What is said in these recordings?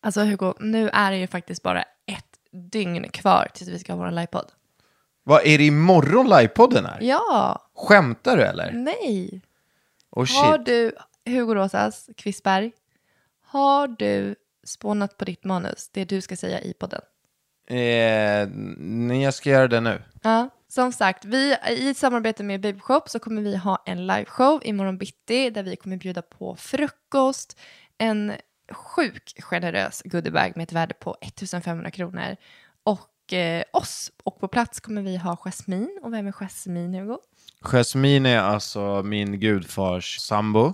Alltså Hugo, nu är det ju faktiskt bara ett dygn kvar tills vi ska ha vår livepodd. Vad är det imorgon livepodden är? Ja, Skämtar du eller? nej. Oh Har shit. du, Hugo Rosas, Kvistberg, har du spånat på ditt manus, det du ska säga i podden? Eh, nej, jag ska göra det nu. Ja, som sagt, vi, i samarbete med Babyshop så kommer vi ha en liveshow imorgon bitti där vi kommer bjuda på frukost, en sjuk generös goodiebag med ett värde på 1500 kronor och eh, oss. Och på plats kommer vi ha Jasmine. Och vem är Jasmine, Hugo? Jasmine är alltså min gudfars sambo.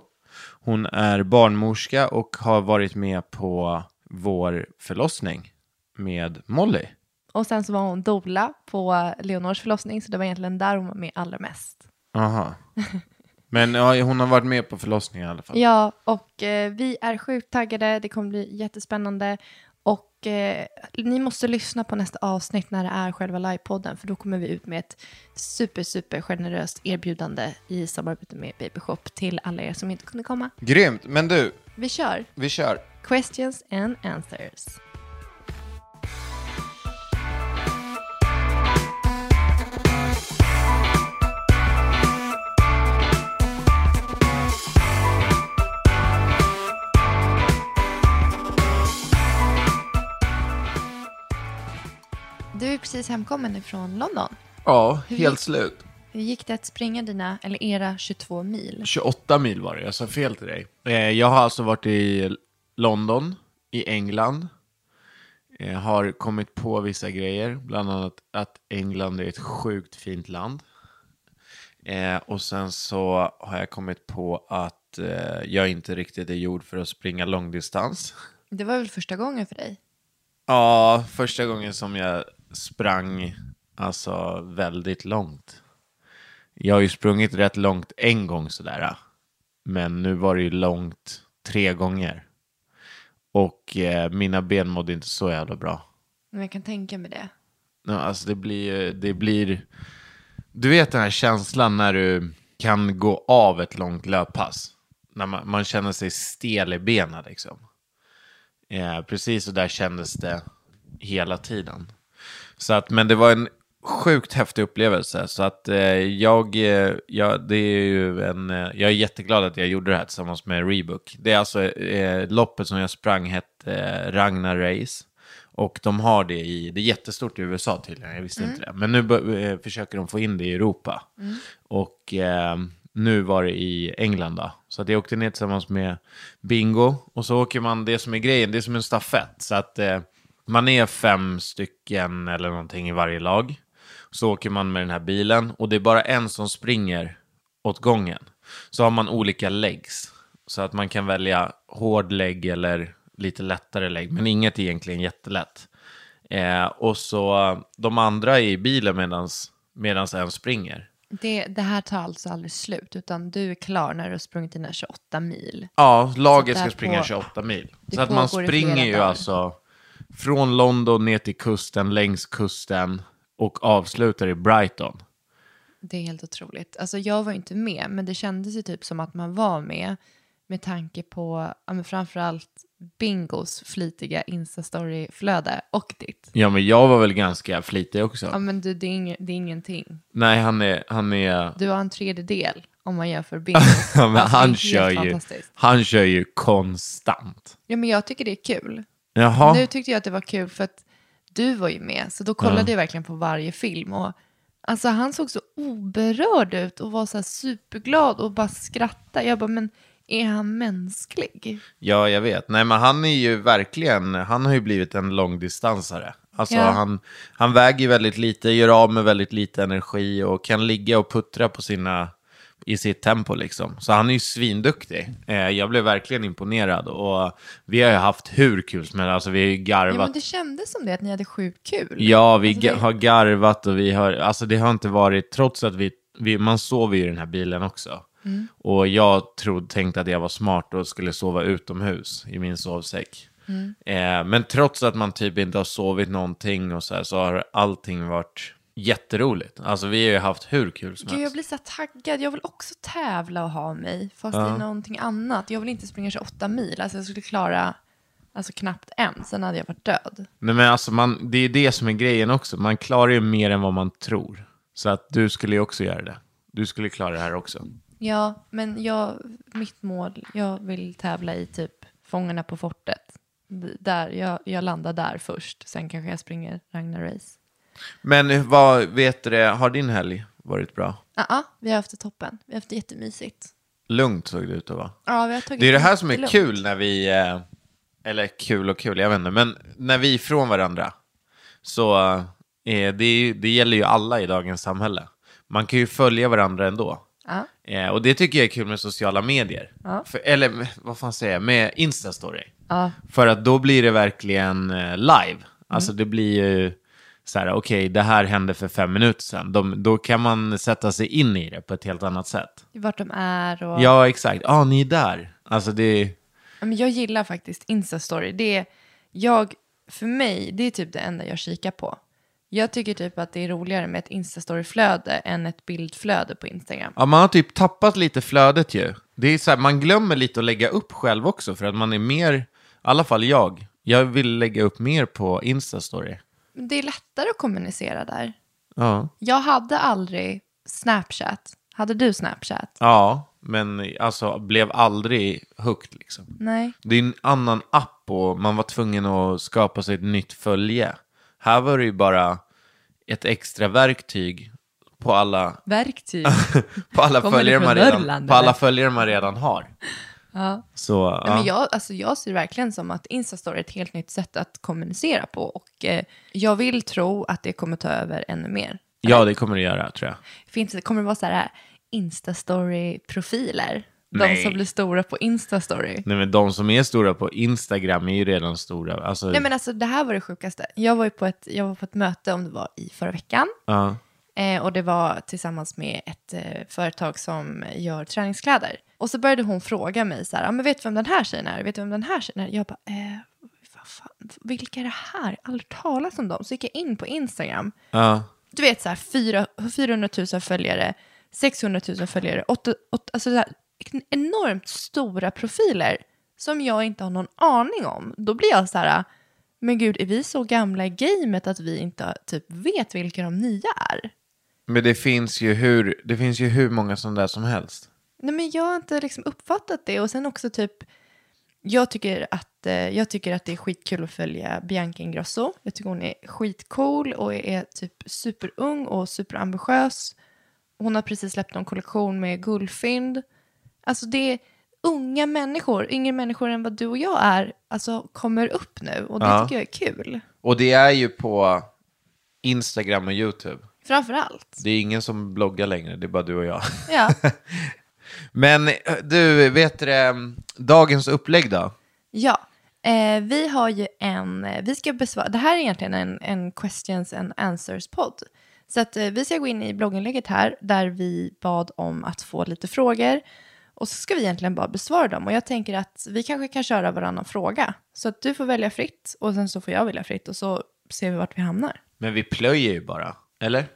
Hon är barnmorska och har varit med på vår förlossning med Molly. Och sen så var hon doula på Leonors förlossning, så det var egentligen där hon var med allra mest. Aha. Men ja, hon har varit med på förlossningen i alla fall. Ja, och eh, vi är sjukt taggade. Det kommer bli jättespännande. Och eh, ni måste lyssna på nästa avsnitt när det är själva livepodden, för då kommer vi ut med ett super, super generöst erbjudande i samarbete med Babyshop till alla er som inte kunde komma. Grymt. Men du, Vi kör vi kör. questions and answers. Du är precis hemkommen ifrån London. Ja, Hur helt gick- slut. Hur gick det att springa dina, eller era 22 mil? 28 mil var det, jag sa fel till dig. Eh, jag har alltså varit i London, i England. Eh, har kommit på vissa grejer, bland annat att England är ett sjukt fint land. Eh, och sen så har jag kommit på att eh, jag inte riktigt är gjord för att springa långdistans. Det var väl första gången för dig? Ja, första gången som jag sprang alltså väldigt långt. Jag har ju sprungit rätt långt en gång sådär. Men nu var det ju långt tre gånger. Och eh, mina ben mådde inte så jävla bra. Men jag kan tänka mig det. Ja, alltså det blir det blir... Du vet den här känslan när du kan gå av ett långt löppass. När man, man känner sig stel i benen liksom. Eh, precis så där kändes det hela tiden. Så att, men det var en sjukt häftig upplevelse. Så att eh, jag, eh, jag, det är ju en, eh, jag är jätteglad att jag gjorde det här tillsammans med Rebook. Det är alltså eh, loppet som jag sprang hette eh, Ragnar Race. Och de har det i, det är jättestort i USA tydligen, jag visste inte det. Men nu eh, försöker de få in det i Europa. Och eh, nu var det i England då. Så att jag åkte ner tillsammans med Bingo. Och så åker man, det som är grejen, det är som en stafett. Så att man är fem stycken eller någonting i varje lag. Så åker man med den här bilen och det är bara en som springer åt gången. Så har man olika legs. Så att man kan välja hård lägg eller lite lättare lägg. Men inget är egentligen jättelätt. Eh, och så de andra är i bilen medans en springer. det. Det här tar alltså aldrig slut, utan du är klar när du har sprungit dina 28 mil. Ja, laget ska springa på- 28 mil. Så att man springer ju alltså från London ner till kusten, längs kusten och avslutar i Brighton. Det är helt otroligt. Alltså jag var inte med, men det kändes ju typ som att man var med med tanke på ja, men framförallt Bingos flitiga Insta-story-flöde och ditt. Ja, men jag var väl ganska flitig också. Ja, men du, det, är ing- det är ingenting. Nej, han är... Han, är, Du har en tredjedel om man jämför Bingos. ja, men Alltså, han, kör ju, han kör ju konstant. Ja, men jag tycker det är kul. Jaha. Nu tyckte jag att det var kul för att du var ju med, så då kollade jag verkligen på varje film. Och, alltså han såg så oberörd ut och var så superglad och bara skrattade. Jag bara, men är han mänsklig? Ja, jag vet. Nej, men han är ju verkligen, han har ju blivit en långdistansare. Alltså Ja. han, han väger väldigt lite, gör av med väldigt lite energi och kan ligga och puttra på sina, i sitt tempo liksom. Så han är ju svinduktig. Eh, jag blev verkligen imponerad och vi har ju haft hur kul som helst, alltså vi har ju Ja, garvat. men det kändes som det, att ni hade sjukt kul. Ja, vi Alltså, det- har garvat och vi har, alltså det har inte varit, trots att vi, vi man sover ju i den här bilen också. Mm. Och jag trodde, tänkte att jag var smart och skulle sova utomhus i min sovsäck. Mm. Eh, men trots att man typ inte har sovit någonting och så här, så har allting varit jätteroligt. Alltså vi har ju haft hur kul som Gud, jag helst. blir så taggad. Jag vill också tävla och ha mig, fast det är någonting annat. Jag vill inte springa 28 mil. Alltså jag skulle klara Alltså knappt en, sen hade jag varit död. Nej, men alltså man, det är det som är grejen också. Man klarar ju mer än vad man tror. Så att du skulle ju också göra det. Du skulle klara det här också. Ja, men jag, mitt mål, jag vill tävla i typ Fångarna på fortet. Där, jag, jag landar där först, sen kanske jag springer Ragnar-race. Men vad vet du, har din helg varit bra? Ja, vi har haft det toppen. Vi har haft det jättemysigt. Lugnt såg det ut att vara. Ja, vi har tagit Det är det här som är jättelugnt. kul när vi, eh, eller kul och kul, jag vet inte, men när vi är ifrån varandra så eh, det, det gäller ju alla i dagens samhälle. Man kan ju följa varandra ändå. Ja, Eh, och det tycker jag är kul med sociala medier. Ja. För, eller vad fan säger jag, med Instastory. ja, För att då blir det verkligen eh, live. Alltså Mm. det blir ju så här, okej, det här hände för fem minuter sedan. De, då kan man sätta sig in i det på ett helt annat sätt. vart de är och... Ja, exakt. Ja, ah, ni är där. Alltså det Men jag gillar faktiskt Instastory. Det är, jag, för mig, det är typ det enda jag kikar på. Jag tycker typ att det är roligare med ett Instastory-flöde än ett bildflöde på Instagram. Ja, man har typ tappat lite flödet ju. Det är så här, man glömmer lite att lägga upp själv också för att man är mer, i alla fall jag, jag vill lägga upp mer på Instastory. Det är lättare att kommunicera där. Ja. Jag hade aldrig Snapchat. Hade du Snapchat? Ja, men alltså blev aldrig hooked liksom. Nej. Det är en annan app och man var tvungen att skapa sig ett nytt följe. Här var det ju bara ett extra verktyg på alla, Verktyg. på alla, följare, man redan, på alla följare man redan har. Ja. Så, Nej, ja. men jag, alltså jag ser det verkligen som att Instastory är ett helt nytt sätt att kommunicera på. Och eh, jag vill tro att det kommer ta över ännu mer. ja, det kommer det göra tror jag. Finns det, kommer det vara så här Instastory-profiler? De Nej. som blir stora på Instastory. Nej, men de som är stora på Instagram är ju redan stora. Alltså, Nej men alltså det här var det sjukaste. Jag var ju på ett, jag var på ett möte om det var i förra veckan. ja. Eh, och det var tillsammans med ett eh, företag som gör träningskläder. Och så började hon fråga mig så här, ah, men vet du vem den här tjejen är? Vet du vem den här tjejen är? Jag bara, eh, vad fan, vilka är det här? Aldrig talat om dem. Så gick jag in på Instagram. Ja. Du vet så här, fyra- 400 000 följare, 600 000 följare, åtta, åtta, alltså så här, enormt stora profiler som jag inte har någon aning om. Då blir jag så här, men gud, är vi så gamla i gamet att vi inte typ vet vilka de nya är? Men det finns ju hur, det finns ju hur många sådana där som helst. Nej, men jag har inte liksom uppfattat det. Och sen också typ, jag tycker, att, eh, jag tycker att det är skitkul att följa Bianca Ingrosso. Jag tycker hon är skitcool och är typ superung och superambitiös. Hon har precis släppt en kollektion med guldfynd. Alltså det är unga människor, yngre människor än vad du och jag är, alltså kommer upp nu. Och det Ja. tycker jag är kul. Och det är ju på Instagram och YouTube. Framför allt. Det är ingen som bloggar längre, det är bara du och jag. Ja. Men eh, du, vet du dagens upplägg då? Ja, eh, vi har ju en, eh, vi ska besvara, det här är egentligen en, en questions and answers-podd. Så att eh, vi ska gå in i blogginlägget här där vi bad om att få lite frågor och så ska vi egentligen bara besvara dem och jag tänker att vi kanske kan köra varannan fråga. Så att du får välja fritt och sen så får jag välja fritt och så ser vi vart vi hamnar. Men vi plöjer ju bara, eller?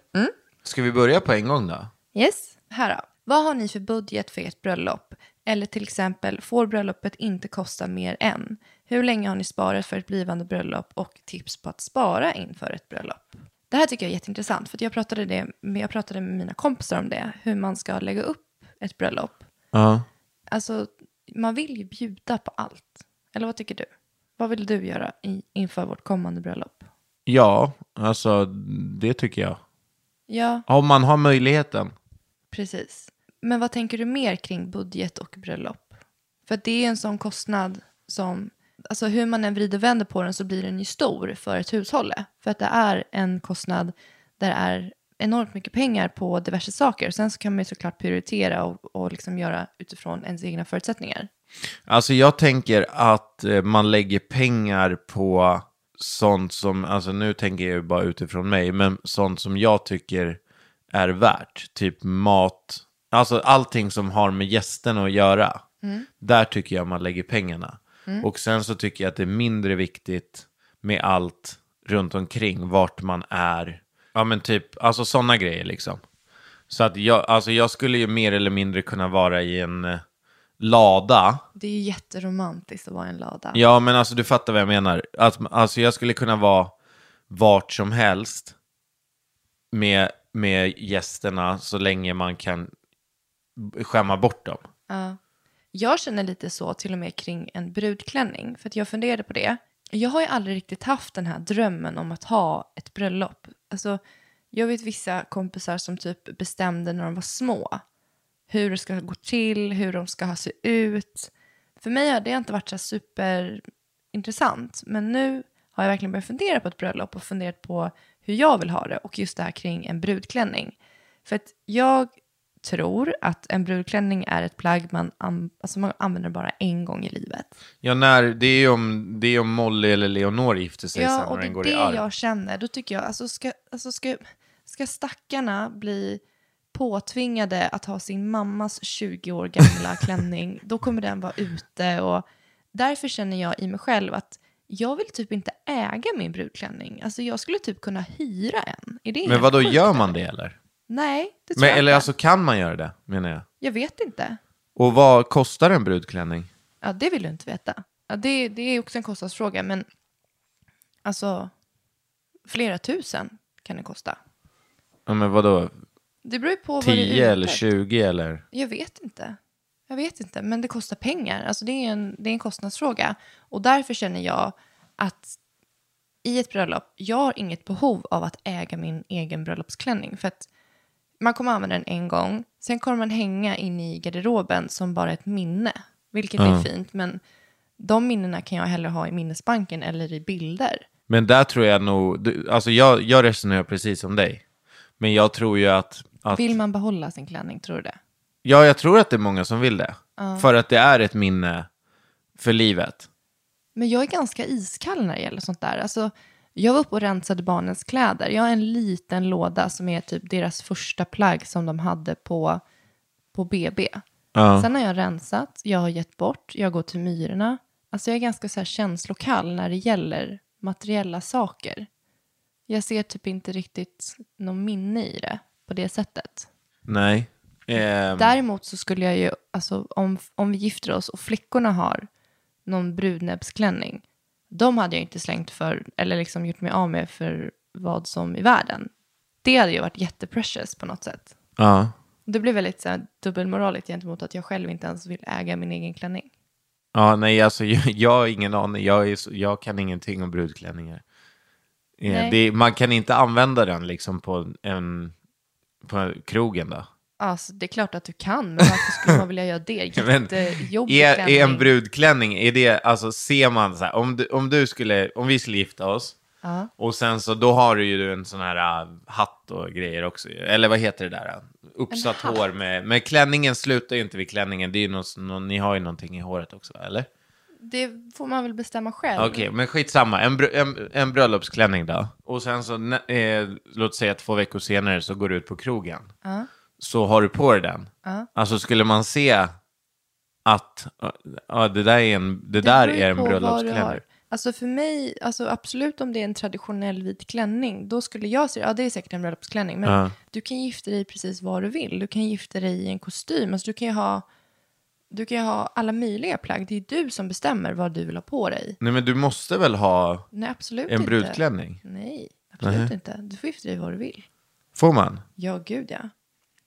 Ska vi börja på en gång då? Yes, här då. Vad har ni för budget för ert bröllop? Eller till exempel, får bröllopet inte kosta mer än? Hur länge har ni sparat för ett blivande bröllop och tips på att spara inför ett bröllop? Det här tycker jag är jätteintressant för jag pratade, det, med- jag pratade med mina kompisar om det, hur man ska lägga upp ett bröllop. Ja. Alltså, man vill ju bjuda på allt. Eller vad tycker du? Vad vill du göra i, inför vårt kommande bröllop? Ja, alltså det tycker jag. Ja, Om man har möjligheten. Precis. Men vad tänker du mer kring budget och bröllop? För att det är en sån kostnad som, alltså hur man än vrider och vänder på den så blir den ju stor för ett hushåll. För att det är en kostnad där det är enormt mycket pengar på diverse saker. Sen så kan man ju såklart prioritera och, och liksom göra utifrån ens egna förutsättningar. Alltså jag tänker att eh, man lägger pengar på sånt som, alltså nu tänker jag ju bara utifrån mig, men sånt som jag tycker är värt. Typ mat, alltså allting som har med gästerna att göra. Där tycker jag man lägger pengarna. Och sen så tycker jag att det är mindre viktigt med allt runt omkring, vart man är. Ja men typ, alltså sådana grejer liksom. Så att jag, alltså jag skulle ju mer eller mindre kunna vara i en, eh, lada. Det är ju jätteromantiskt att vara i en lada. Ja, men alltså du fattar vad jag menar. Att, alltså jag skulle kunna vara vart som helst med, med gästerna så länge man kan skämma bort dem. Ja. Jag känner lite så till och med kring en brudklänning. För att jag funderade på det. Jag har ju aldrig riktigt haft den här drömmen om att ha ett bröllop. Alltså, jag vet vissa kompisar som typ bestämde när de var små. Hur det ska gå till, hur de ska ha se ut. För mig har det inte varit så superintressant. Men nu har jag verkligen börjat fundera på ett bröllop och funderat på hur jag vill ha det. Och just det här kring en brudklänning. För att jag tror att en brudklänning är ett plagg man, an- alltså man använder bara en gång i livet. Ja, när, det är ju om, det är om Molly eller Leonor gifter sig sen Ja, när och det den är går det i arv. jag känner. Då tycker jag, alltså ska, alltså ska, ska stackarna bli påtvingade att ha sin mammas 20 år gamla klänning, då kommer den vara ute och därför känner jag i mig själv att jag vill typ inte äga min brudklänning. Alltså jag skulle typ kunna hyra en. Är det Men vad då gör man det eller? Nej, det tror Men, jag eller inte. alltså kan man göra det, menar jag? Jag vet inte. Och vad kostar en brudklänning? Ja, det vill du inte veta. Ja, det, det är också en kostnadsfråga, men alltså flera tusen kan det kosta. Ja, men vad då? Det beror ju på vad det är 10 eller efter. 20 eller? Jag vet inte. Jag vet inte, men det kostar pengar. Alltså det är en, det är en kostnadsfråga. Och därför känner jag att i ett bröllop, jag har inget behov av att äga min egen bröllopsklänning. För att man kommer använda den en gång, sen kommer man hänga in i garderoben som bara ett minne. Vilket är Ja. fint, men de minnena kan jag hellre ha i minnesbanken eller i bilder. Men där tror jag nog, alltså jag, jag resonerar precis som dig. Men jag tror ju att, att Vill man behålla sin klänning, tror du det? ja jag tror att det är många som vill det. För att det är ett minne för livet. Men jag är ganska iskall när det gäller sånt där. Alltså, jag var uppe och rensade barnens kläder. Jag har en liten låda som är typ deras första plagg som de hade på, på BB. Ja. Sen har jag rensat, jag har gett bort, jag går till myrorna. Alltså jag är ganska så här känslokall när det gäller materiella saker. Jag ser typ inte riktigt någon minne i det på det sättet. Nej. Ehm, Däremot så skulle jag ju, alltså om, om vi gifter oss och flickorna har någon brudnäbbsklänning, de hade jag inte slängt för, eller liksom gjort mig av med för vad som i världen. Det hade ju varit jätteprecious på något sätt. ja. Det blir väldigt så här, dubbelmoraligt gentemot att jag själv inte ens vill äga min egen klänning. Ja, nej, alltså jag, jag har ingen aning. Jag, är, jag kan ingenting om brudklänningar. Eh. Det, man kan inte använda den liksom på en på krogen då. Alltså, det är klart att du kan, men varför skulle man vilja göra det? Jättejobbig Är, är en brudklänning, är det, alltså ser man så här, om du, om du skulle, om vi skulle gifta oss, Ja. och sen så, då har du ju en sån här äh, hatt och grejer också, eller vad heter det där? äh, Uppsatt hår med, men klänningen slutar ju inte vid klänningen, det är ju någon, någon, ni har ju någonting i håret också, eller? Det får man väl bestämma själv. Okej, men skitsamma. En, br- en, en bröllopsklänning då. Och sen så, eh, låt säga två veckor senare så går du ut på krogen. Ja. Så har du på dig den. Ja. Alltså skulle man se att ja, det där är en, det där beror ju är en bröllopsklänning. har. Alltså för mig, alltså absolut om det är en traditionell vit klänning, då skulle jag säga, ja det är säkert en bröllopsklänning, men Ja. du kan gifta dig precis vad du vill. Du kan gifta dig i en kostym, alltså du kan ju ha, du kan ju ha alla möjliga plagg. Det är du som bestämmer vad du vill ha på dig. Nej men du måste väl ha Nej, absolut en inte. brudklänning? Nej, absolut inte. Du får gifta dig vad du vill. Får man? Ja, gud ja.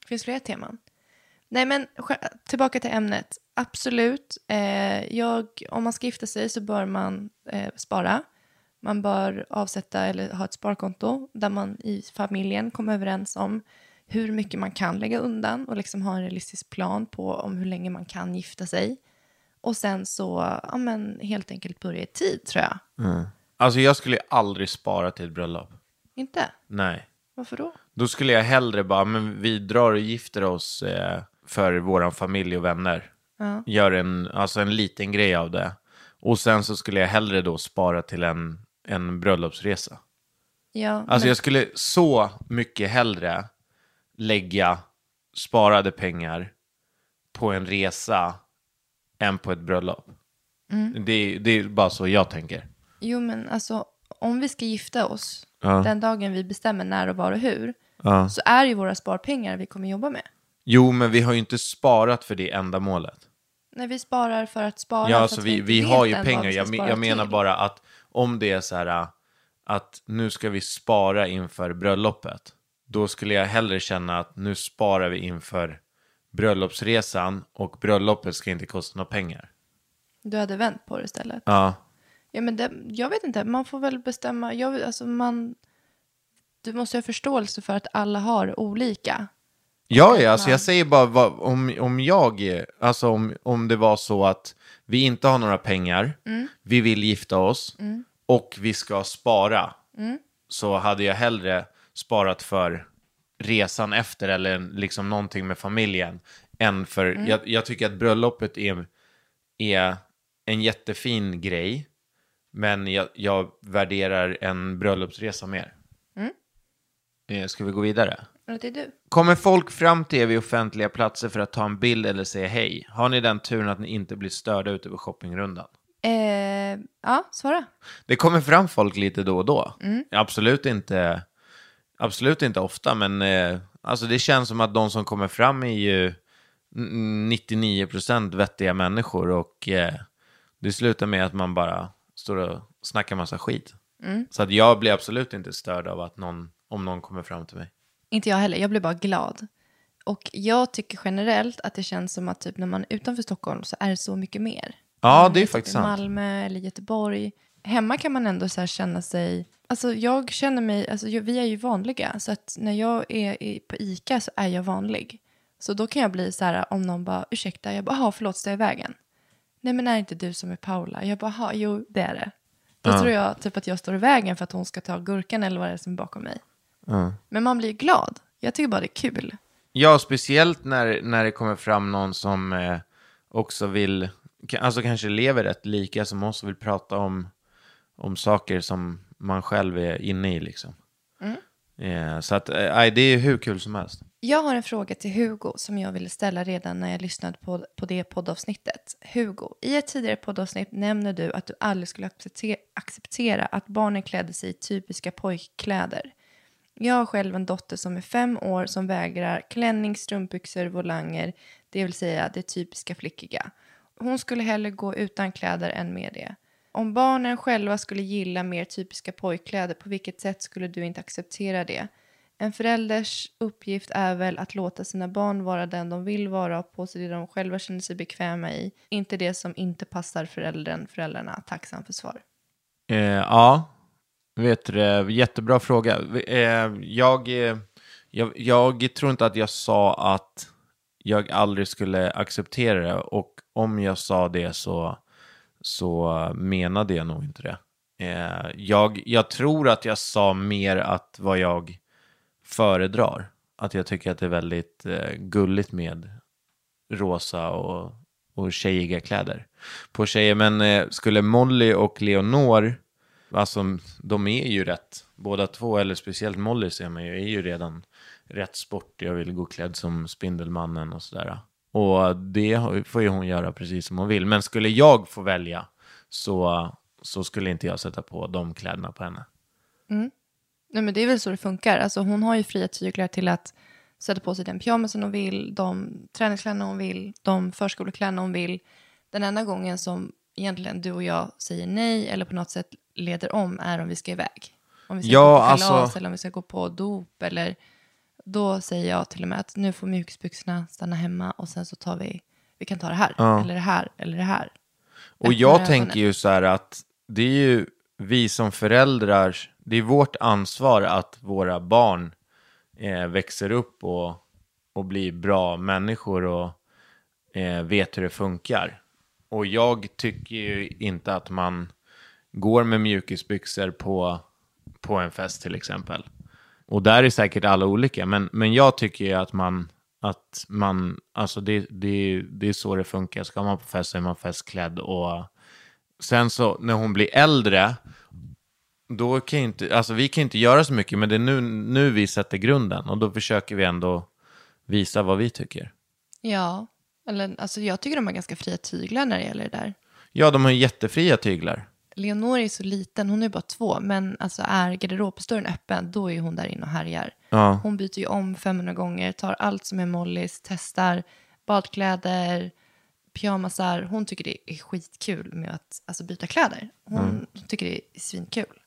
Det finns flera teman. Nej, men tillbaka till ämnet. Absolut. Eh, jag, om man ska gifta sig så bör man eh, spara. Man bör avsätta eller ha ett sparkonto där man i familjen kommer överens om hur mycket man kan lägga undan och liksom ha en realistisk plan på om hur länge man kan gifta sig. Och sen så, ja men helt enkelt börja i tid tror jag. Alltså jag skulle aldrig spara till ett bröllop. Inte? Nej. Varför då? Då skulle jag hellre bara, men vi drar och gifter oss eh, för våran familj och vänner. Ja. Gör en, alltså en liten grej av det. Och sen så skulle jag hellre då spara till en, en bröllopsresa. Ja, Alltså men- jag skulle så mycket hellre lägga sparade pengar på en resa än på ett bröllop. Mm. Det, det är bara så jag tänker. Jo, men alltså om vi ska gifta oss Ja. den dagen vi bestämmer när och var och hur Ja. så är det ju våra sparpengar vi kommer jobba med. Jo, men vi har ju inte sparat för det ändamålet. När vi sparar för att spara. Ja, alltså vi, vi vet har ju pengar. vi Jag, jag menar till. bara att om det är så här att nu ska vi spara inför bröllopet. Då skulle jag hellre känna att nu sparar vi inför bröllopsresan och bröllopet ska inte kosta några pengar. Du hade vänt på det istället. Ja, Ja, men det, jag vet inte, man får väl bestämma. Jag, alltså man, du måste ha förståelse för att alla har olika. ja, ja alltså jag säger bara vad, om, om jag, alltså om, om det var så att vi inte har några pengar, vi vill gifta oss och vi ska spara. Så hade jag hellre sparat för resan efter eller liksom någonting med familjen. Än för, jag, jag tycker att bröllopet är, är en jättefin grej. Men jag, jag värderar en bröllopsresa mer. Eh, Ska vi gå vidare? Det är du. Kommer folk fram till er vid offentliga platser för att ta en bild eller säga hej? Har ni den turen att ni inte blir störda ute på shoppingrundan? Eh, ja, svara. Det kommer fram folk lite då och då. Absolut inte absolut inte ofta, men eh, alltså det känns som att de som kommer fram är ju n- 99% vettiga människor och eh, det slutar med att man bara står och snackar massa skit. Så att jag blir absolut inte störd av att någon, om någon kommer fram till mig. Inte jag heller, jag blir bara glad. Och jag tycker generellt att det känns som att typ när man är utanför Stockholm så är det så mycket mer. Ja, det är typ faktiskt i sant. Malmö eller Göteborg. Hemma kan man ändå så här känna sig... Alltså jag känner mig... Alltså jag- vi är ju vanliga. Så att när jag är i, på ICA så är jag vanlig. Så då kan jag bli så här om någon bara ursäkta. Jag bara, "Jaha, förlåt, står jag i vägen? Nej men är det inte du som är Paula? Jag bara, "Jaha, jo det är det. Då tror jag typ att jag står i vägen för att hon ska ta gurkan eller vad det är som är bakom mig. Men man blir ju glad. Jag tycker bara det är kul. Ja, speciellt när, när det kommer fram någon som eh, också vill, alltså kanske lever rätt lika som oss och vill prata om, om saker som man själv är inne i liksom. Eh, så att, eh, det är hur kul som helst. Jag har en fråga till Hugo som jag ville ställa redan när jag lyssnade på, på det poddavsnittet. Hugo, i ett tidigare poddavsnitt nämner du att du aldrig skulle acceptera, acceptera att barnen klädde sig i typiska pojkkläder. Jag har själv en dotter som är fem år som vägrar klänning, strumpbyxor, volanger, det vill säga det typiska flickiga. Hon skulle hellre gå utan kläder än med det. Om barnen själva skulle gilla mer typiska pojkkläder, på vilket sätt skulle du inte acceptera det? En förälders uppgift är väl att låta sina barn vara den de vill vara och på sig det de själva känner sig bekväma i. Inte det som inte passar föräldern, föräldrarna. Tacksam för svar. Eh, ja, vet du, det, jättebra fråga. Eh, jag, eh, jag, jag tror inte att jag sa att jag aldrig skulle acceptera det och om jag sa det så, så menade jag nog inte det. Eh, jag, jag tror att jag sa mer att vad jag föredrar. Att jag tycker att det är väldigt eh, gulligt med rosa och, och tjejiga kläder på tjejer. Men eh, skulle Molly och Leonor, alltså de är ju rätt, båda två, eller speciellt Molly ser man ju, är ju redan rätt sportig och vill gå klädd som Spindelmannen och sådär. Och det får ju hon göra precis som hon vill. Men skulle jag få välja så, så skulle inte jag sätta på de kläderna på henne. Nej, men det är väl så det funkar. Alltså, hon har ju fria tyglar till att sätta på sig den pyjamasen hon vill, de träningskläderna hon vill, de förskolekläderna hon vill. Den enda gången som egentligen du och jag säger nej eller på något sätt leder om är om vi ska iväg. Om vi ska Ja, gå på kalas alltså- eller om vi ska gå på dop eller då säger jag till och med att nu får mjukisbyxorna stanna hemma och sen så tar vi, vi kan ta det här Ja. eller det här eller det här. Och jag tänker ju så här att det är ju vi som föräldrar, det är vårt ansvar att våra barn eh, växer upp och, och blir bra människor och eh, vet hur det funkar. Och jag tycker ju inte att man går med mjukisbyxor på, på en fest till exempel. Och där är säkert alla olika, men, men jag tycker ju att man, att man, alltså det, det, det är så det funkar. Ska man på fest så är man festklädd och sen så när hon blir äldre, då kan ju inte, alltså vi kan inte göra så mycket, men det är nu, nu vi sätter grunden och då försöker vi ändå visa vad vi tycker. Ja, eller alltså jag tycker de har ganska fria tyglar när det gäller det där. Ja, de har jättefria tyglar. Leonor är så liten, hon är bara två, men alltså är garderobsdörren öppen, då är hon där inne och härjar. Ja. Hon byter ju om 500 gånger, tar allt som är Mollys, testar badkläder, pyjamasar. Hon tycker det är skitkul med att alltså, byta kläder. Hon Mm. tycker det är svinkul.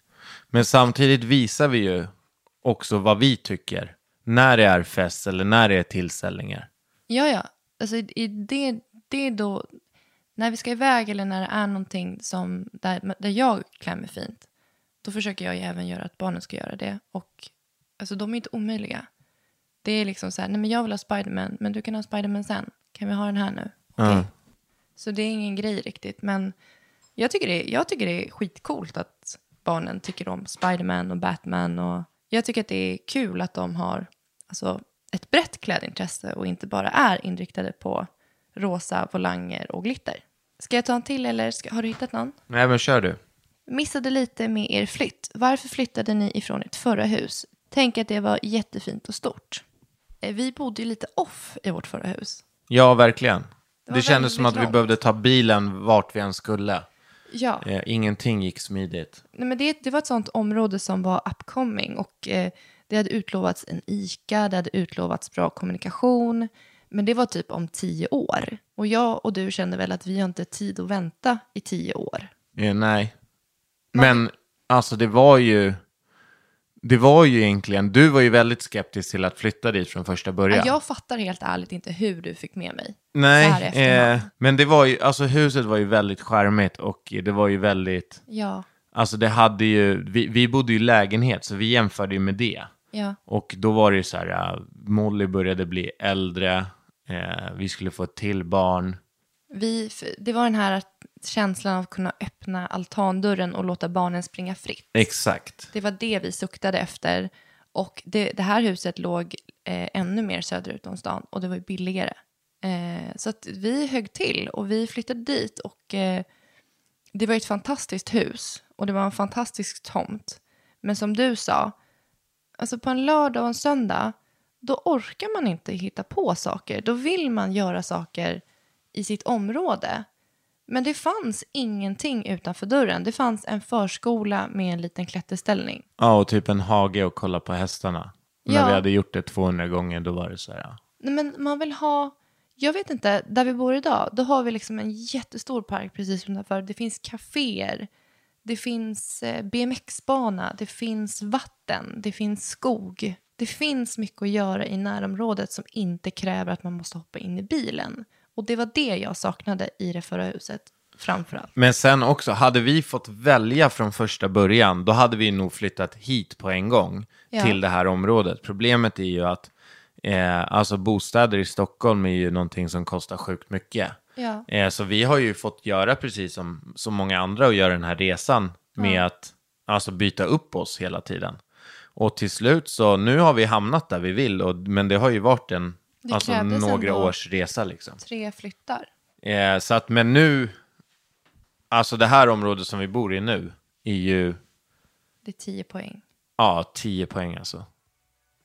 Men samtidigt visar vi ju också vad vi tycker. När det är fest eller när det är tillställningar. Ja, ja. Alltså, det, det är då, när vi ska iväg eller när det är någonting som, där, där jag klär mig fint, då försöker jag ju även göra att barnen ska göra det. Och alltså, de är inte omöjliga. Det är liksom så här, nej men jag vill ha Spiderman, men du kan ha Spiderman sen. Kan vi ha den här nu? Okej. Ja. Så det är ingen grej riktigt, men jag tycker, det, jag tycker det är skitcoolt att barnen tycker om Spiderman och Batman. Och jag tycker att det är kul att de har alltså, ett brett klädintresse och inte bara är inriktade på rosa volanger och glitter. Ska jag ta en till eller ska, har du hittat någon? Nej, men kör du. Missade lite med er flytt. Varför flyttade ni ifrån ert förra hus? Tänk att det var jättefint och stort. Eh, Vi bodde ju lite off i vårt förra hus. Ja, verkligen. Det, var kändes som att väldigt vi långt. behövde ta bilen vart vi än skulle. Ja. Eh, ingenting gick smidigt. Nej, men det, det var ett sånt område som var upcoming och eh, det hade utlovats en ICA, det hade utlovats bra kommunikation. Men det var typ om tio år. Och jag och du kände väl att vi har inte tid att vänta i tio år. Eh, nej. Men alltså det var ju... Det var ju egentligen... Du var ju väldigt skeptisk till att flytta dit från första början. Jag fattar helt ärligt inte hur du fick med mig. Nej, eh, men det var ju... Alltså huset var ju väldigt charmigt och det var ju väldigt... Ja, Alltså det hade ju... Vi, vi bodde ju i lägenhet så vi jämförde ju med det. ja, Och då var det ju så här, ja, Molly började bli äldre, eh, vi skulle få ett till barn. vi, det var den här känslan av att kunna öppna altandörren och låta barnen springa fritt. Exakt. Det var det vi suktade efter. Och det, det här huset låg eh, ännu mer söderut om stan och det var billigare. Eh, så att vi högg till och vi flyttade dit och eh, det var ett fantastiskt hus och det var en fantastisk tomt. Men som du sa, alltså på en lördag och en söndag, då orkar man inte hitta på saker. Då vill man göra saker i sitt område. Men det fanns ingenting utanför dörren. Det fanns en förskola med en liten klätterställning. Ja, och typ en hage och kolla på hästarna. När Ja. vi hade gjort det 200 gånger, då var det så här, ja. Nej, men man vill ha... Jag vet inte, där vi bor idag, då har vi liksom en jättestor park precis utanför. Det finns kaféer, det finns eh, BMX-bana, det finns vatten, det finns skog. Det finns mycket att göra i närområdet som inte kräver att man måste hoppa in i bilen. Och det var det jag saknade i det förra huset, framför allt. Men sen också, hade vi fått välja från första början, då hade vi nog flyttat hit på en gång Ja. till det här området. Problemet är ju att eh, alltså bostäder i Stockholm är ju någonting som kostar sjukt mycket. Ja. Eh, så vi har ju fått göra precis som så många andra och göra den här resan med att alltså, byta upp oss hela tiden. Och till slut så, nu har vi hamnat där vi vill, och, men det har ju varit en Det alltså, några års resa liksom. Tre flyttar. Eh, så att, men nu, alltså det här området som vi bor i nu är ju, Det är tio poäng. ja, 10 poäng alltså.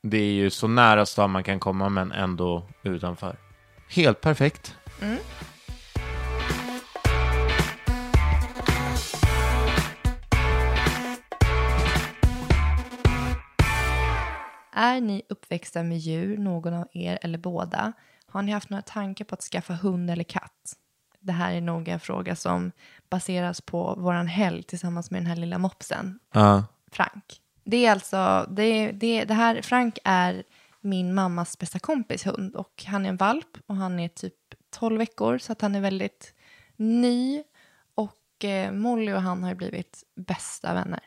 Det är ju så nära stan man kan komma men ändå utanför. Helt perfekt. Är ni uppväxta med djur, någon av er eller båda? Har ni haft några tankar på att skaffa hund eller katt? Det här är nog en fråga som baseras på våran helg tillsammans med den här lilla mopsen, Ja. Frank. Det är alltså, det, det, det här, Frank är min mammas bästa kompis hund och han är en valp och han är typ 12 veckor så att han är väldigt ny och eh, Molly och han har ju blivit bästa vänner.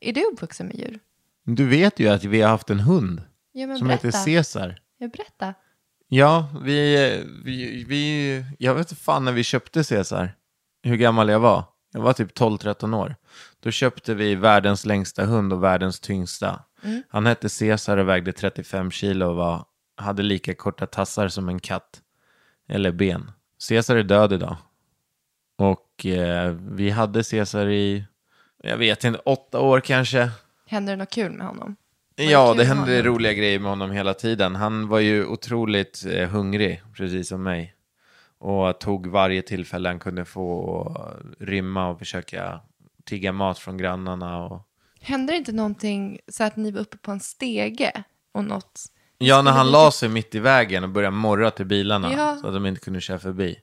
Är du uppvuxen med djur? Du vet ju att vi har haft en hund Ja, som berätta. heter Caesar. Jag berätta. Ja, vi, vi, vi, jag vet inte fan när vi köpte Caesar, hur gammal jag var. Jag var typ 12-13 år. Då köpte vi världens längsta hund och världens tyngsta. Han hette Caesar och vägde 35 kilo och var, hade lika korta tassar som en katt. Eller ben. Caesar är död idag. Och eh, vi hade Caesar i, jag vet inte, åtta år kanske. Händer det något kul med honom? Ja, det hände honom? roliga grejer med honom hela tiden. Han var ju otroligt eh, hungrig, precis som mig. Och tog varje tillfälle han kunde få att rymma och försöka tigga mat från grannarna. Och... Hände det inte någonting så att ni var uppe på en stege och något? Ja, när han la sig mitt i vägen och började morra till bilarna Ja. så att de inte kunde köra förbi.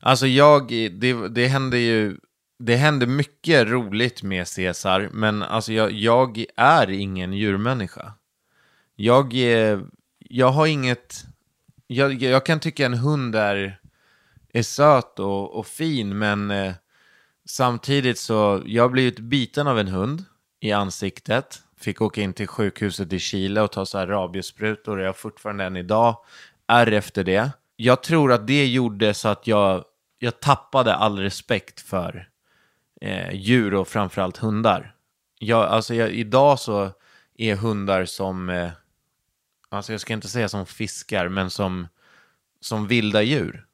Alltså jag, det, det händer ju, det händer mycket roligt med Caesar, men alltså jag, jag är ingen djurmänniska. Jag, eh, jag har inget, jag, jag kan tycka en hund är, är söt och, och fin, men eh, samtidigt så, jag har blivit biten av en hund i ansiktet. Fick åka in till sjukhuset i Chile och ta så här rabiessprutor. Jag har fortfarande än idag är efter det. Jag tror att det gjorde så att jag, jag tappade all respekt för eh, djur och framförallt hundar. Jag, alltså jag, idag så är hundar som, eh, alltså jag ska inte säga som fiskar, men som, som vilda djur.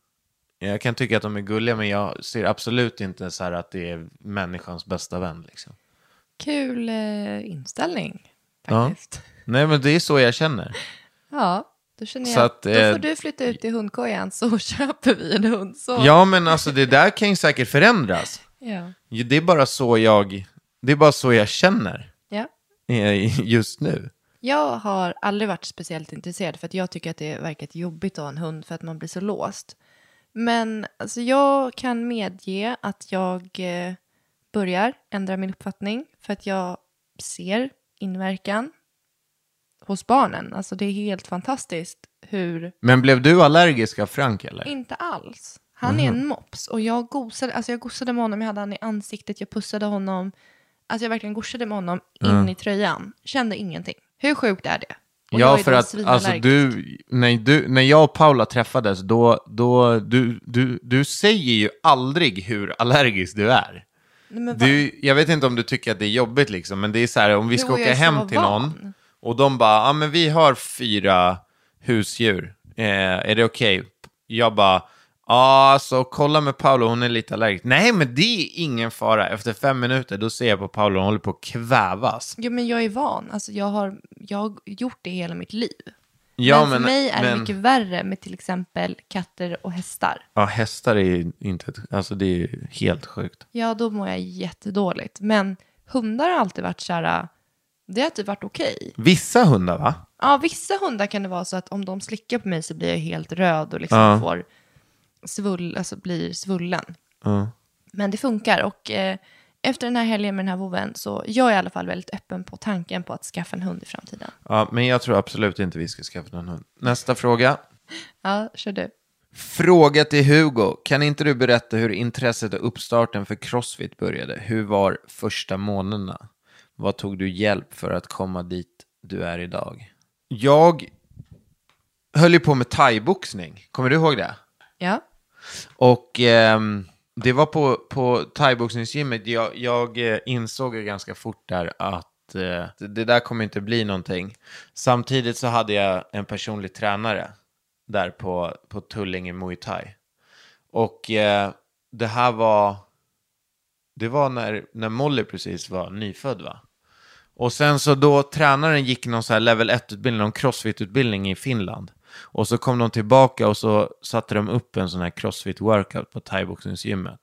Jag kan tycka att de är gulliga, men jag ser absolut inte så här att det är människans bästa vän. Liksom. Kul eh, inställning Ja. faktiskt. Nej, men det är så jag känner. Ja, då känner Så jag att, då eh, får du flytta ut i hundkojan så köper vi en hund. Så. Ja, men alltså det där kan ju säkert förändras. Ja. Det är bara så jag, det är bara så jag känner ja. just nu. Jag har aldrig varit speciellt intresserad för att jag tycker att det verkar jobbigt att ha en hund för att man blir så låst. Men alltså, jag kan medge att jag eh, börjar ändra min uppfattning för att jag ser inverkan hos barnen. Alltså det är helt fantastiskt hur Men blev du allergisk av Frank eller? Inte alls. Han är en mops och jag gosade, alltså jag gosade med honom, jag hade han i ansiktet, jag pussade honom. Alltså jag verkligen gosade med honom in i tröjan. Kände ingenting. Hur sjukt är det? Och Ja, för att alltså, du, när du, när jag och Paula träffades, då, då, du, du, du säger ju aldrig hur allergisk du är. Nej? Du, jag vet inte om du tycker att det är jobbigt liksom, men det är så här, om vi ska åka hem till van. någon och de bara, ja men vi har fyra husdjur, eh, är det okej? Jag bara, ja så kolla med Paolo, hon är lite allergisk. Nej men det är ingen fara, efter fem minuter då ser jag på Paolo, hon håller på att kvävas. Jo, men jag är van. Alltså jag har, jag har gjort det hela mitt liv. Ja, men för mig är det men- mycket värre med till exempel katter och hästar. Ja, hästar är ju inte, alltså det är ju helt sjukt. Ja, då mår jag jättedåligt. Men hundar har alltid varit så här, det har typ varit okej. Vissa hundar va? Ja, vissa hundar kan det vara så att om de slickar på mig så blir jag helt röd och liksom Ja. får svull, alltså blir svullen. Ja. Men det funkar och eh, efter den här helgen med den här voven så jag är i alla fall väldigt öppen på tanken på att skaffa en hund i framtiden. Ja, men jag tror absolut inte vi ska skaffa någon hund. Nästa fråga. Ja, kör du. Fråga till Hugo. Kan inte du berätta hur intresset och uppstarten för Crossfit började? Hur var första månaderna? Vad tog du hjälp för att komma dit du är idag? Jag höll ju på med thaiboxning. Kommer du ihåg det? Ja. Och ehm, det var på, på thaiboxningsgymmet. Jag, jag eh, insåg ju ganska fort där att eh, det, det där kommer inte bli någonting. Samtidigt så hade jag en personlig tränare där på, på Tullinge Muay Thai. Och eh, det här var, det var när, när Molly precis var nyfödd va? Och sen så då tränaren gick någon så här level 1-utbildning, någon crossfit-utbildning i Finland. Och så kom de tillbaka och så satte de upp en sån här crossfit-workout på thaiboxningsgymmet.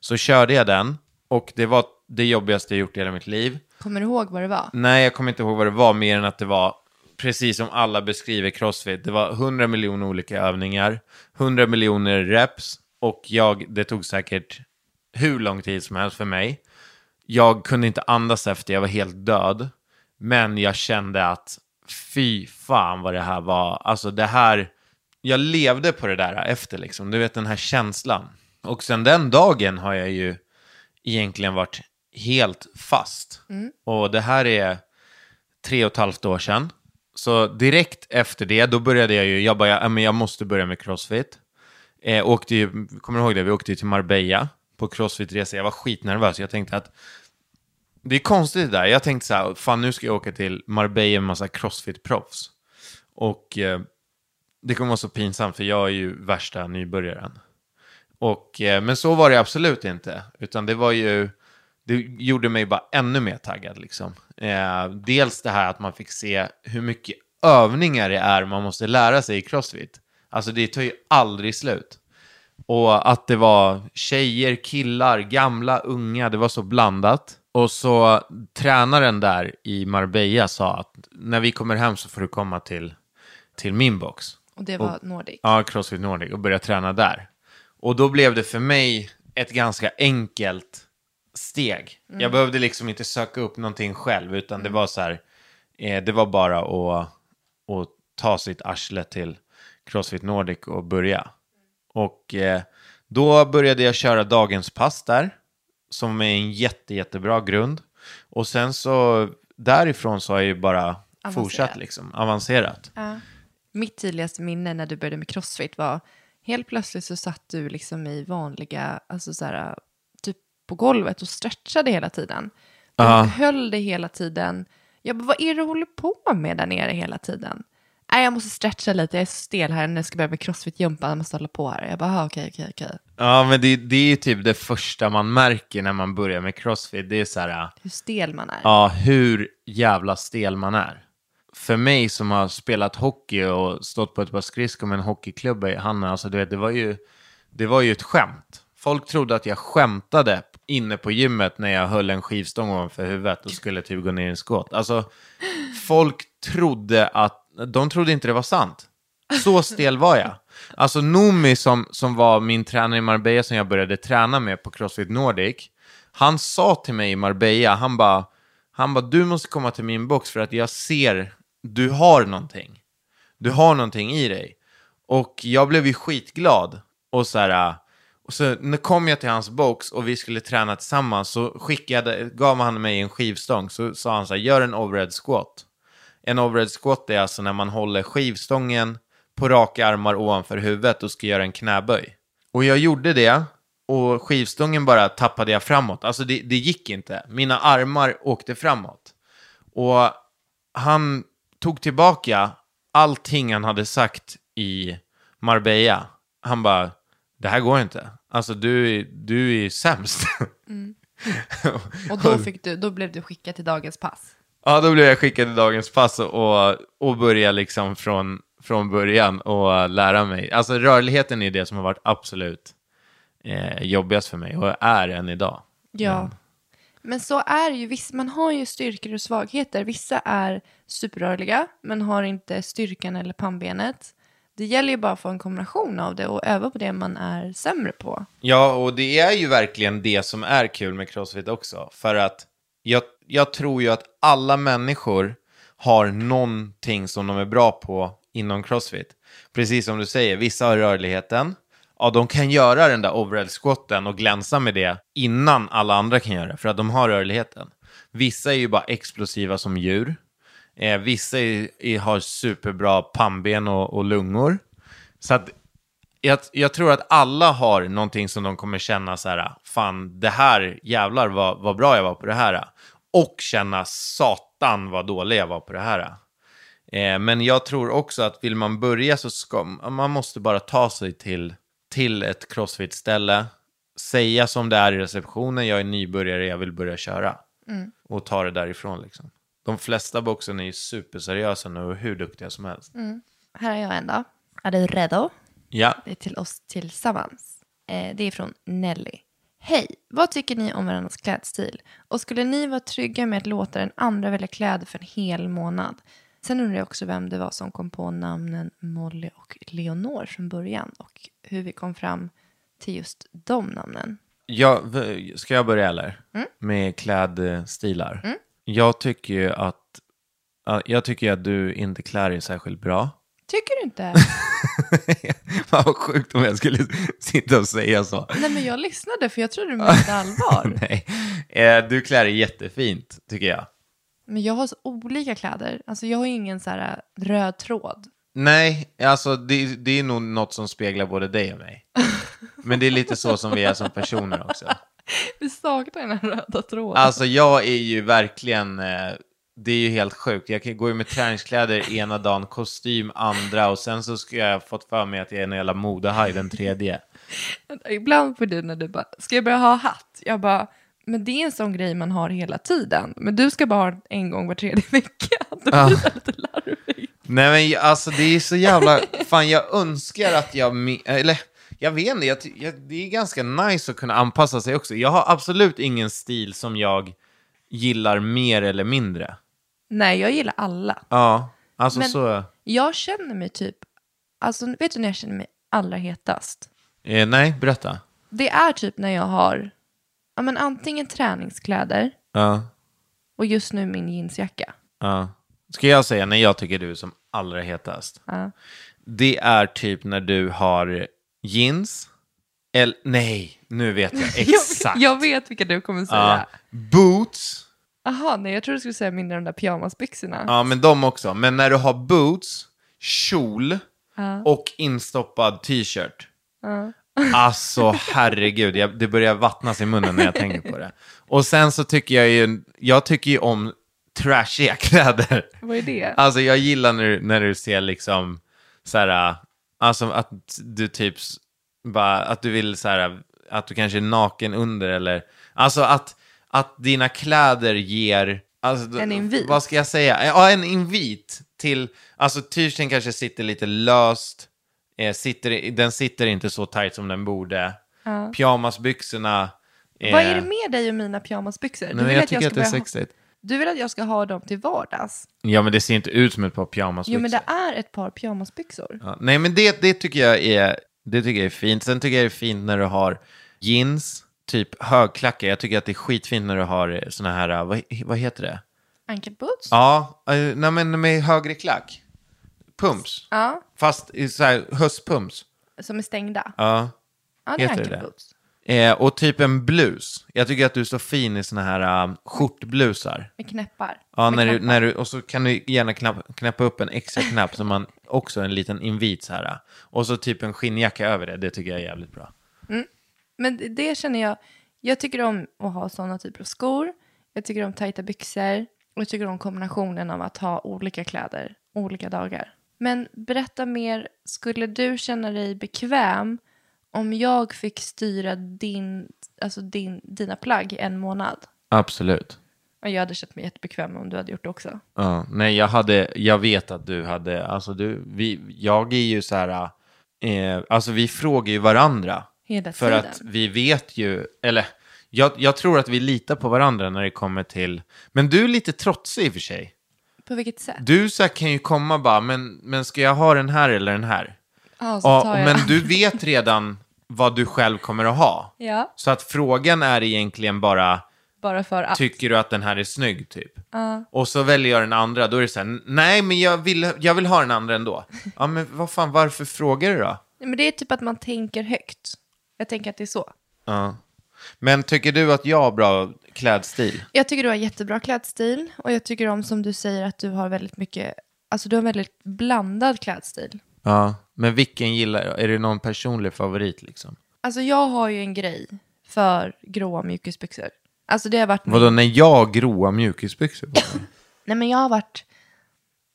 Så körde jag den och det var det jobbigaste jag gjort i hela mitt liv. Kommer du ihåg vad det var? Nej, jag kommer inte ihåg vad det var mer än att det var precis som alla beskriver crossfit. Det var 100 miljoner olika övningar, 100 miljoner reps och jag, det tog säkert hur lång tid som helst för mig. Jag kunde inte andas efter, jag var helt död. Men jag kände att fy fan vad det här var. Alltså det här, jag levde på det där efter liksom. Du vet den här känslan. Och sen den dagen har jag ju egentligen varit helt fast. Och det här är tre och ett halvt år sedan. Så direkt efter det, då började jag ju, jag bara, ja, men jag måste börja med crossfit. Eh, åkte ju, kommer du ihåg det? Vi åkte ju till Marbella på crossfit-resa. Jag var skitnervös. Jag tänkte att det är konstigt det där. Jag tänkte så här, fan nu ska jag åka till Marbella med massa crossfit-proffs. Och eh, det kommer vara så pinsamt för jag är ju värsta nybörjaren. Och, eh, men så var det absolut inte. Utan det var ju, det gjorde mig bara ännu mer taggad liksom. Eh, dels det här att man fick se hur mycket övningar det är man måste lära sig i crossfit. Alltså det tar ju aldrig slut. Och att det var tjejer, killar, gamla, unga, det var så blandat. Och så tränaren där i Marbella sa att när vi kommer hem så får du komma till, till min box. Och det var Nordic. Ja, Crossfit Nordic och börja träna där. Och då blev det för mig ett ganska enkelt steg. Jag behövde liksom inte söka upp någonting själv, utan det var så här, eh, det var bara att, att ta sitt arsle till Crossfit Nordic och börja. Och eh, då började jag köra dagens pass där, som är en jätte, jättebra grund. Och sen så därifrån så har jag ju bara Avancerat. fortsatt liksom, avancerat. Ja. Mitt tydligaste minne när du började med crossfit var helt plötsligt så satt du liksom i vanliga, alltså så här, typ på golvet och stretchade hela tiden. Du Ja. höll dig hela tiden. Jag bara, vad är det du håller på med där nere hela tiden? Nej, jag måste stretcha lite, jag är så stel här när jag ska börja med crossfit-jumpa, jag måste hålla på här. Jag bara, "Ah, okej, okej, okej. Ja, men det, det är ju typ det första man märker när man börjar med crossfit. Det är så här, Hur stel man är. ja, hur jävla stel man är. För mig som har spelat hockey och stått på ett par skridskor med en hockeyklubba i handen, alltså du vet, det var ju, det var ju ett skämt. Folk trodde att jag skämtade inne på gymmet när jag höll en skivstång ovanför huvudet och skulle typ gå ner i en skåt. Alltså, folk trodde att, de trodde inte det var sant. Så stel var jag. Alltså Nomi som, som var min tränare i Marbella som jag började träna med på Crossfit Nordic, han sa till mig i Marbella, han bara, han bara, du måste komma till min box för att jag ser, du har någonting. Du har någonting i dig. Och jag blev ju skitglad. Och så här, och så när kom jag till hans box och vi skulle träna tillsammans så skickade, gav han mig en skivstång. Så sa han så här, gör en overhead squat. En overhead squat är alltså när man håller skivstången på raka armar ovanför huvudet och ska göra en knäböj. Och jag gjorde det och skivstången bara tappade jag framåt. Alltså det, det gick inte. Mina armar åkte framåt. Och han tog tillbaka allting han hade sagt i Marbella. Han bara, det här går inte. Alltså du, du är sämst. Och då, fick du, då blev du skickad till dagens pass. Ja, då blev jag skickad till dagens pass och, och börja liksom från, från början och lära mig. Alltså rörligheten är det som har varit absolut eh, jobbigast för mig och är än idag. Ja. Men så är det ju, viss, man har ju styrkor och svagheter. Vissa är superrörliga, men har inte styrkan eller pannbenet. Det gäller ju bara att få en kombination av det och öva på det man är sämre på. Ja, och det är ju verkligen det som är kul med Crossfit också. För att jag, jag tror ju att alla människor har någonting som de är bra på inom Crossfit. Precis som du säger, vissa har rörligheten. Ja, de kan göra den där overhead squatten och glänsa med det innan alla andra kan göra det, för att de har rörligheten. Vissa är ju bara explosiva som djur. Eh, vissa är, är, har superbra pannben och, och lungor. Så att jag, jag tror att alla har någonting som de kommer känna så här, fan det här jävlar vad, vad bra jag var på det här. Och känna satan vad dålig jag var på det här. Eh, men jag tror också att vill man börja så ska man måste bara ta sig till, till ett crossfit-ställe, säga som det är i receptionen, jag är nybörjare, jag vill börja köra. Och ta det därifrån liksom. De flesta boxen är ju superseriösa nu och hur duktiga som helst. Här är jag en då. Är du redo? Ja, Det är till oss tillsammans. Eh, det är från Nelly. Hej, vad tycker ni om varandras klädstil? Och skulle ni vara trygga med att låta den andra välja kläder för en hel månad? Sen undrar jag också vem det var som kom på namnen Molly och Leonor från början och hur vi kom fram till just de namnen. Ja, ska jag börja eller? Med klädstilar. Jag tycker ju att ja, jag tycker att du inte klär dig särskilt bra. Tycker du inte? Fan vad sjukt om jag skulle sitta och säga så. Nej, men jag lyssnade för jag trodde du menade allvar. Nej. Eh, Du klär dig jättefint, tycker jag. Men jag har så olika kläder. Alltså jag har ju ingen så här äh, röd tråd. Nej, alltså det, det är nog något som speglar både dig och mig. Men det är lite så som vi är som personer också. Vi saknar den här röda tråden. Alltså jag är ju verkligen, eh, det är ju helt sjukt. Jag kan gå ju med träningskläder ena dagen, kostym andra och sen så ska jag fått för mig att jag är en jävla modehaj den tredje. Ibland får du när du bara, ska jag börja ha hatt? Jag bara, men det är en sån grej man har hela tiden. Men du ska bara ha den en gång var tredje vecka. Då blir det lite larvigt. Nej men alltså det är så jävla, fan jag önskar att jag, eller jag vet inte, jag, jag, det är ganska nice att kunna anpassa sig också. Jag har absolut ingen stil som jag gillar mer eller mindre. Nej, jag gillar alla. Ja, alltså Men- så, Jag känner mig typ, alltså vet du när jag känner mig allra hetast? Eh, nej, berätta. Det är typ när jag har ja, men antingen träningskläder Ja, och just nu min jeansjacka. ja. Ska jag säga när jag tycker du är som allra hetast? Ja. Det är typ när du har jeans, eller nej, nu vet jag exakt. Jag, jag vet vilka du kommer Ja, säga. boots, Jaha, nej jag tror du skulle säga mindre de där pyjamasbyxorna. ja men de också. Men när du har boots, kjol Ja. och instoppad t-shirt. Ja. Alltså herregud, jag, det börjar vattnas i munnen när jag tänker på det. Och sen så tycker jag ju, jag tycker ju om trashiga kläder. Vad är det? Alltså jag gillar när, du- när du ser liksom så här, alltså att du typ s- bara, att du vill så här, att du kanske är naken under eller, alltså att, att dina kläder ger, alltså, En invit. Vad ska jag säga? Ja, en invit till, alltså t-shirten kanske sitter lite löst, eh, sitter, den sitter inte så tight som den borde. Ja. Pyjamasbyxorna. eh, Vad är det med dig och mina pyjamasbyxor? Du Nej, vill jag att tycker att det är sexigt. Du vill att jag ska ha dem till vardags? Ja, men det ser inte ut som ett par pyjamasbyxor. Jo, men det är ett par pyjamasbyxor. Ja, nej, men det, det, tycker jag är, det tycker jag är fint. Sen tycker jag det är fint när du har jeans, typ högklackat. Jag tycker att det är skitfint när du har såna här, äh, vad, vad heter det? Ankelboots? Ja, äh, nej, men med högre klack. Pumps. Ja, Fast så här höstpumps. som är stängda. Ja. Ja, det är heter det? ankelboots. Eh, och typ en blus. Jag tycker att du är så fin i såna här äh, skjortblusar. Med knäppar. Ja, Med när du, när du, och så kan du gärna knapp, knäppa upp en extra knapp som man också en liten invit så här. Och så typ en skinnjacka över det. Det tycker jag är jävligt bra. Men det- känner jag, jag tycker om att ha sådana typer av skor. Jag tycker om tajta byxor. Och jag tycker om kombinationen av att ha olika kläder olika dagar. Men berätta mer, skulle du känna dig bekväm om jag fick styra din, alltså din, dina plagg en månad? Absolut. Och jag hade känt mig jättebekväm om du hade gjort det också. Ja, nej, jag hade, jag vet att du hade, alltså du, vi, jag är ju så här, eh, alltså vi frågar ju varandra. Hela För tiden. att vi vet ju, eller jag, jag tror att vi litar på varandra när det kommer till, men du är lite trotsig i och för sig. På vilket sätt? Du så här, kan ju komma bara, men, men ska jag ha den här eller den här? Ja, så Ja, tar jag. men du vet redan vad du själv kommer att ha. Ja, Så att frågan är egentligen bara, bara för att. tycker du att den här är snygg typ? Ja. Och så väljer jag den andra, då är det så här, nej men jag vill, jag vill ha den andra ändå. Ja men vad fan, varför frågar du då? Nej, Men det är typ att man tänker högt. Jag tänker att det är så. Ja. Men tycker du att jag har bra klädstil? Jag tycker du har jättebra klädstil och jag tycker om som du säger att du har väldigt mycket, alltså du har väldigt blandad klädstil. Ja. Men vilken gillar Är det någon personlig favorit liksom? Alltså jag har ju en grej för gråa mjukisbyxor. Alltså det har varit min... Vadå, när jag har gråa mjukisbyxor på mig? Nej men jag har varit,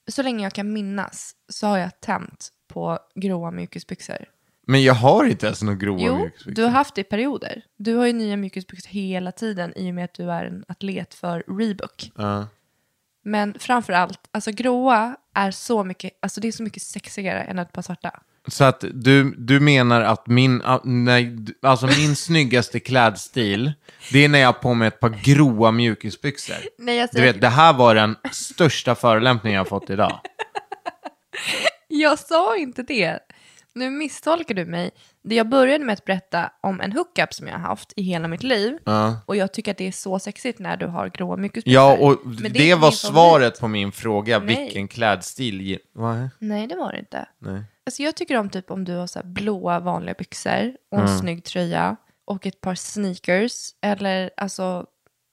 så länge jag kan minnas så har jag tänt på gråa mjukisbyxor. Men jag har inte ens några gråa Jo, mjukisbyxor. du har haft det i perioder. Du har ju nya mjukisbyxor hela tiden i och med att du är en atlet för Reebok. Ja. Men framför allt, alltså gråa är så mycket, alltså det är så mycket sexigare än ett par svarta. Så att du, du menar att min, ah, nej, alltså min snyggaste klädstil, det är när jag har på mig ett par gråa mjukisbyxor. Nej, jag Du vet, det här var den största förolämpningen jag har fått idag. Jag sa inte det. Nu misstolkar du mig. Det Jag började med att berätta om en hookup som jag har haft i hela mitt liv. Ja. Och jag tycker att det är så sexigt när du har gråa mjukisbyxor. Ja, och det, inte var svaret på min fråga, Nej. vilken klädstil... Vad? Nej, det var det inte. Nej. Alltså jag tycker om typ om du har så blåa vanliga byxor och en snygg tröja och ett par sneakers. Eller alltså,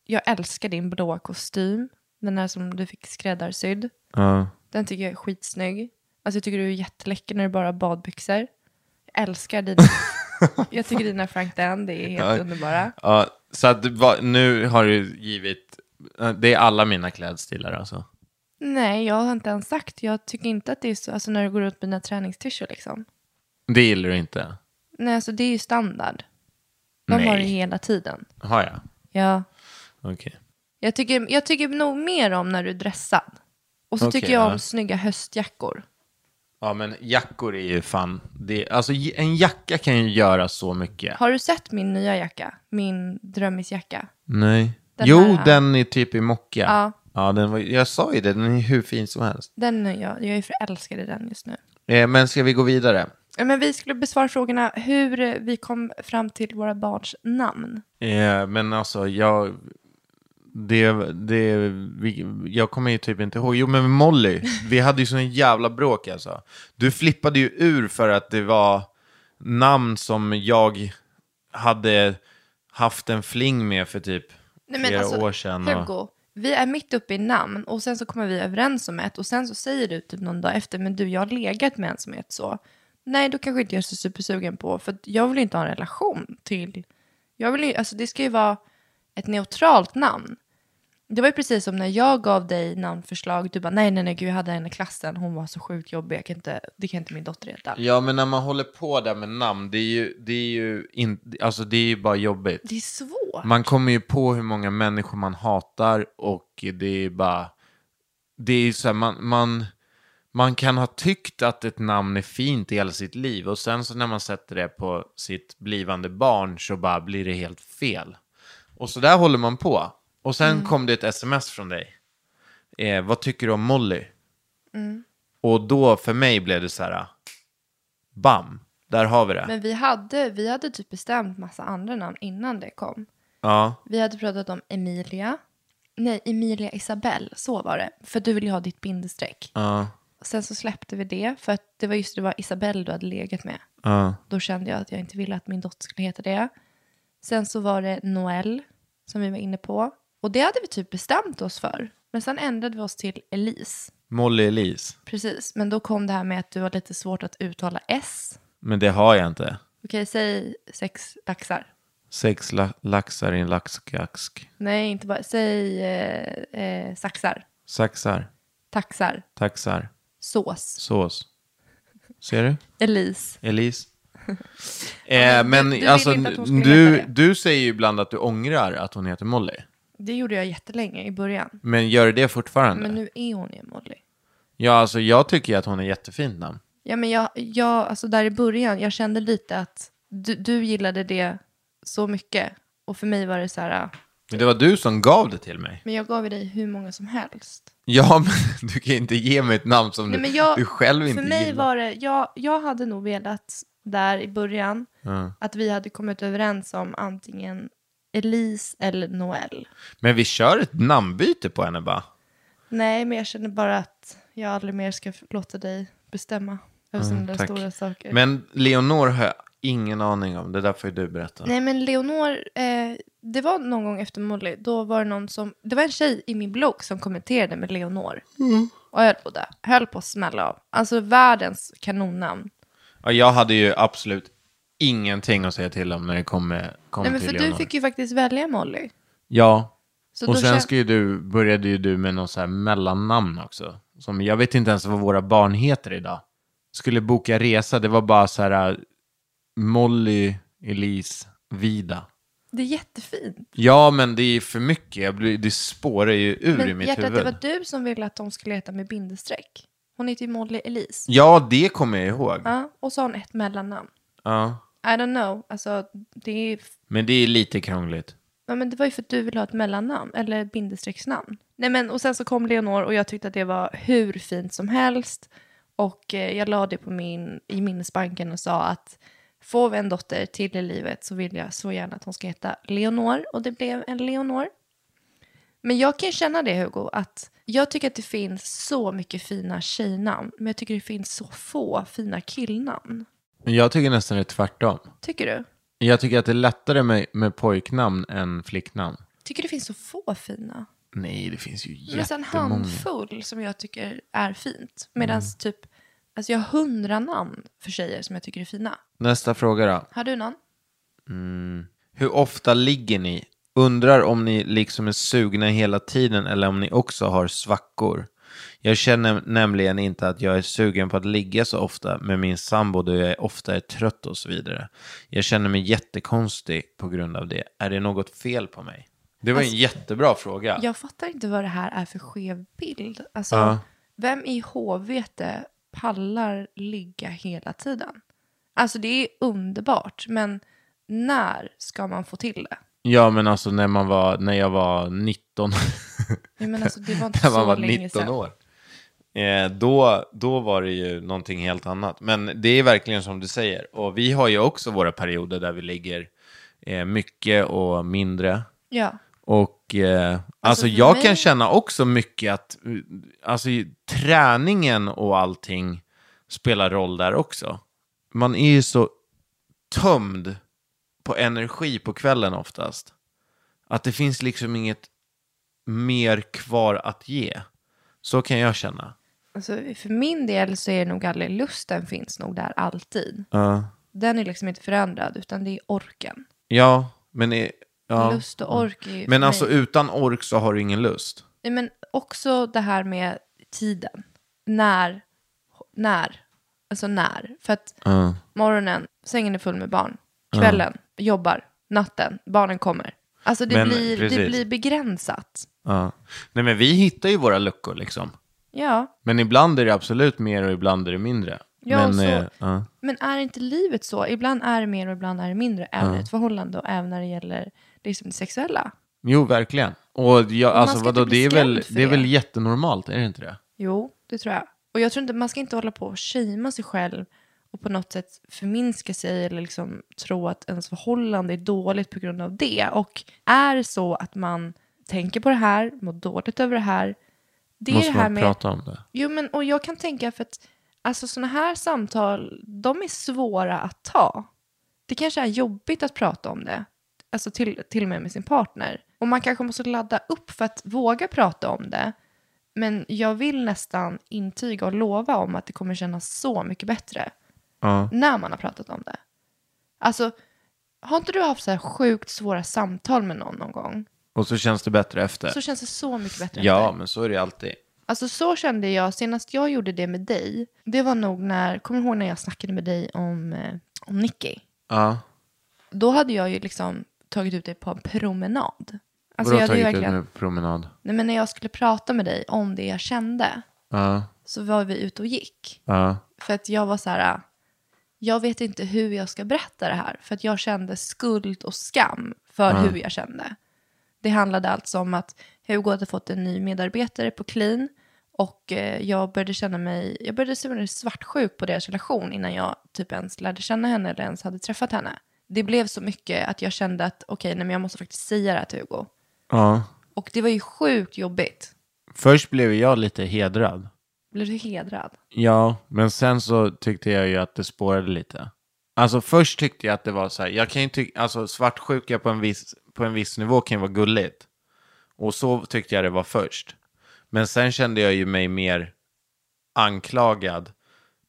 jag älskar din blåa kostym. Den här som du fick skräddarsydd. Ja. Den tycker jag är skitsnygg. Alltså jag tycker du är jätteläcker när du bara har badbyxor. Jag älskar dina... jag tycker dina Frank Dan, det är helt Ja. underbara. Ja, så att var, nu har du givit... Det är alla mina klädstilar alltså. Nej, jag har inte ens sagt. Jag tycker inte att det är så, alltså när du går ut med dina träningstyrsor liksom. Det gillar du inte? Nej, alltså det är ju standard. De Nej. har det hela tiden. Har jag? Ja. Okej. Jag tycker, jag tycker nog mer om när du är dressad. Och så Okej, tycker jag om ja. snygga höstjackor. Ja, men jackor är ju fan... Det, alltså en jacka kan ju göra så mycket. Har du sett min nya jacka? Min drömmisjacka? Nej. Den jo, här- den är typ i mocka. Ja. Ja, den var, jag sa ju det, den är hur fin som helst. Den är jag, jag är förälskad i den just nu. Eh, men ska vi gå vidare? Ja, Men vi skulle besvara frågorna hur vi kom fram till våra barns namn. Eh, men alltså, jag... Det, det, vi, jag kommer ju typ inte ihåg. Jo, men Molly, vi hade ju sån jävla bråk alltså. Du flippade ju ur för att det var namn som jag hade haft en fling med för typ Nej, men flera alltså, år sedan. Och, Hugo, vi är mitt uppe i namn och sen så kommer vi överens om ett och sen så säger du typ någon dag efter, men du, jag har legat med en som heter så. Nej, då kanske inte jag är så supersugen på, för jag vill inte ha en relation till... Jag vill ju, alltså det ska ju vara ett neutralt namn. Det var ju precis som när jag gav dig namnförslag, du bara nej, nej, nej, gud, jag hade en i klassen, hon var så sjukt jobbig, jag kan inte, det kan inte min dotter heta. ja, men när man håller på där med namn, det är ju, det är ju, in, alltså, det är ju bara jobbigt. Det är svårt. Man kommer ju på hur många människor man hatar och det är bara... Det är så här, man, man, man kan ha tyckt att ett namn är fint i hela sitt liv och sen så när man sätter det på sitt blivande barn så bara blir det helt fel. Och så där håller man på. Och sen kom det ett sms från dig. Eh, vad tycker du om Molly? Och då för mig blev det så här... Bam, där har vi det. Men vi hade, vi hade typ bestämt massa andra namn innan det kom. Ja, Vi hade pratat om Emilia. Nej, Emilia Isabel, så var det. För du ville ha ditt bindestreck. ja, Sen så släppte vi det, för att det var just det var Isabel du hade legat med. ja. Då kände jag att jag inte ville att min dotter skulle heta det. Sen så var det Noel, som vi var inne på. Och det hade vi typ bestämt oss för. Men sen ändrade vi oss till Elise. Molly Elise. Precis, men då kom det här med att du har lite svårt att uttala S. Men det har jag inte. Okej, säg sex laxar. Sex la- laxar i en laxgask. Nej, inte bara. Säg eh, eh, saxar. Saxar, Taxar. taxar, Sås. sås. Ser du? Elise. Elise. eh, men du- alltså, du, du säger ju ibland att du ångrar att hon heter Molly. Det gjorde jag jättelänge i början. Men gör du det fortfarande? Men nu är hon ju Molly. Ja, alltså jag tycker ju att hon är jättefint namn. Ja, men jag, jag, alltså där i början, jag kände lite att du, du gillade det så mycket. Och för mig var det så här, Men det var du som gav det till mig. men jag gav ju dig hur många som helst. Ja, men du kan ju inte ge mig ett namn som Nej, du, men jag, du själv inte för mig gillar. var det, jag, jag hade nog velat där i början Ja. att vi hade kommit överens om antingen Elise eller Noel. Men vi kör ett namnbyte på henne bara. Nej, men jag känner bara att jag aldrig mer ska låta dig bestämma över sådana där tack. stora saker. Men Leonor har jag ingen aning om. Det där får ju du berätta. Nej, men Leonor, eh, det var någon gång efter Molly, då var det någon som, det var en tjej i min blogg som kommenterade med Leonor. Och höll på det, höll på att smälla av. Alltså världens kanonnamn. Ja, jag hade ju absolut ingenting att säga till om när det kom, med, kom Nej, men till för Leonor. du fick ju faktiskt välja Molly. Ja, Så och då sen kän- ska ju du, började ju du med något så här mellannamn också. Som, jag vet inte ens vad våra barn heter idag. Skulle boka resa, det var bara så här äh, Molly, Elise, Vida. Det är jättefint. Ja, men det är för mycket. Jag blir, det spårar ju ur i Men mitt hjärtat, huvud. det var du som ville att de skulle heta med bindestreck. Hon heter ju Molly Elise. Ja, det kommer jag ihåg. Ja, och så har hon ett mellannamn. Ja. I don't know, alltså det är Men det är lite krångligt. Ja, men det var ju för att du ville ha ett mellannamn, eller bindestrecksnamn. Nej, men och sen så kom Leonor och jag tyckte att det var hur fint som helst. Och eh, jag la det på min, i minnesbanken och sa att får vi en dotter till i livet så vill jag så gärna att hon ska heta Leonor. Och det blev en Leonor. Men jag kan känna det Hugo, att jag tycker att det finns så mycket fina tjejnamn. Men jag tycker det finns så få fina killnamn. Men jag tycker nästan det är tvärtom. Tycker du? Jag tycker att det är lättare med, med pojknamn än flicknamn. Tycker det finns så få fina? Nej, det finns ju Nästan en jättemånga. handfull som jag tycker är fint. Medan Mm. typ, alltså jag har hundra namn för tjejer som jag tycker är fina. Nästa fråga då. Har du någon? Hur ofta ligger ni? Undrar om ni liksom är sugna hela tiden eller om ni också har svackor. Jag känner nämligen inte att jag är sugen på att ligga så ofta med min sambo då jag ofta är trött och så vidare. Jag känner mig jättekonstig på grund av det. Är det något fel på mig? Det var Alltså, en jättebra fråga. Jag fattar inte vad det här är för skev bild. Alltså, Ja. vem i HVT pallar ligga hela tiden? Alltså det är underbart, men när ska man få till det? Ja, men alltså när, man var, när jag var 19. Jag menar, alltså, det var inte när så man var länge 19 sedan. år. Eh, då, då var det ju någonting helt annat. Men det är verkligen som du säger. Och vi har ju också våra perioder där vi ligger eh, mycket och mindre. Ja. Och eh, alltså, för jag mig- kan känna också mycket att eh, alltså, träningen och allting spelar roll där också. Man är ju så tömd på energi på kvällen oftast. Att det finns liksom inget mer kvar att ge. Så kan jag känna. Alltså, för min del så är det nog aldrig lusten finns nog där alltid. Ja. Den är liksom inte förändrad, utan det är orken. Ja, men... är- Ja. Lust och ork är ju Men mig- alltså utan ork så har du ingen lust. Nej, men också det här med tiden. När. När. Alltså när. För att Ja. morgonen, sängen är full med barn. Kvällen, jobbar. Natten, barnen kommer. Alltså det, Men blir, det blir begränsat. Ja. Nej men vi hittar ju våra luckor liksom. Ja, Men ibland är det absolut mer och ibland är det mindre. Ja, men, så- eh, ja. men är inte livet så? Ibland är det mer och ibland är det mindre. Även i ett förhållande och även när det gäller liksom det sexuella. Jo, verkligen. Och jag, alltså vadå, det är, väl, för det är väl det. jättenormalt, är det inte det? Jo, det tror jag. Och jag tror inte, man ska inte hålla på och shamea sig själv och på något sätt förminska sig eller liksom tro att ens förhållande är dåligt på grund av det. Och är det så att man tänker på det här, mår dåligt över det här, det Måste det här man med... prata om det? Jo, men och jag kan tänka för att alltså sådana här samtal, de är svåra att ta. Det kanske är jobbigt att prata om det, alltså till, till och med med sin partner. Och man kanske måste ladda upp för att våga prata om det. Men jag vill nästan intyga och lova om att det kommer kännas så mycket bättre Ja. när man har pratat om det. Alltså, har inte du haft så här sjukt svåra samtal med någon någon gång? Och så känns det bättre efter. Så känns det så mycket bättre ja, efter. men så är det alltid. Alltså så kände jag senast jag gjorde det med dig. Det var nog när, kommer du ihåg när jag snackade med dig om, eh, om Nicky? Ja. Då hade jag ju liksom tagit ut dig på en promenad. Alltså Vadå jag tagit ut verkligen, med promenad? nej men när jag skulle prata med dig om det jag kände Ja. så var vi ute och gick. Ja. För att jag var så här, jag vet inte hur jag ska berätta det här. För att jag kände skuld och skam för hur jag kände. Det handlade alltså om att Hugo hade fått en ny medarbetare på Clean. Och eh, jag började känna mig, jag började se mig svartsjuk på deras relation innan jag typ ens lärde känna henne eller ens hade träffat henne. Det blev så mycket att jag kände att okej, nej men jag måste faktiskt säga det här till Hugo. ja. Och det var ju sjukt jobbigt. Först blev jag lite hedrad. Blev du hedrad? Ja, men sen så tyckte jag ju att det spårade lite. Alltså först tyckte jag att det var så här, jag kan ju tycka, alltså svartsjuka på en viss, på en viss nivå kan ju vara gulligt. Och så tyckte jag det var först. Men sen kände jag ju mig mer anklagad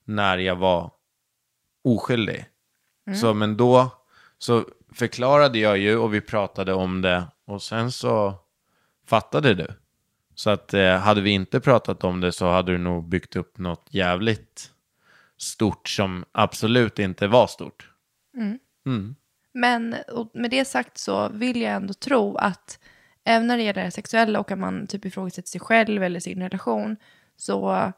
när jag var oskyldig. Så men då så förklarade jag ju och vi pratade om det och sen så fattade du. Så att eh, hade vi inte pratat om det så hade du nog byggt upp något jävligt stort som absolut inte var stort. Men och med det sagt så vill jag ändå tro att även när det gäller det sexuella och att man typ ifrågasätter sig själv eller sin relation så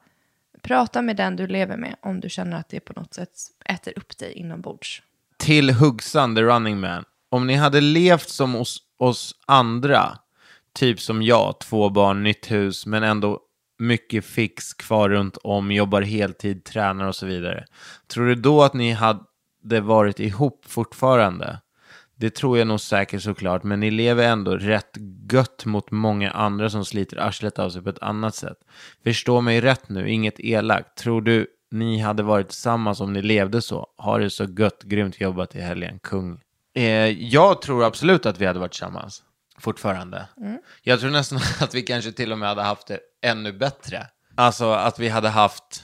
prata med den du lever med om du känner att det på något sätt äter upp dig inombords. Till Huggsan, the running man. Om ni hade levt som oss, oss andra, typ som jag, två barn, nytt hus, men ändå mycket fix kvar runt om, jobbar heltid, tränar och så vidare. Tror du då att ni hade varit ihop fortfarande? Det tror jag nog säkert såklart, men ni lever ändå rätt gött mot många andra som sliter arslet av sig på ett annat sätt. Förstå mig rätt nu, inget elakt. Tror du ni hade varit tillsammans om ni levde så? Har det så gött, grymt jobbat i helgen, kung. Eh, jag tror absolut att vi hade varit tillsammans, fortfarande. Jag tror nästan att vi kanske till och med hade haft det ännu bättre. Alltså att vi hade haft,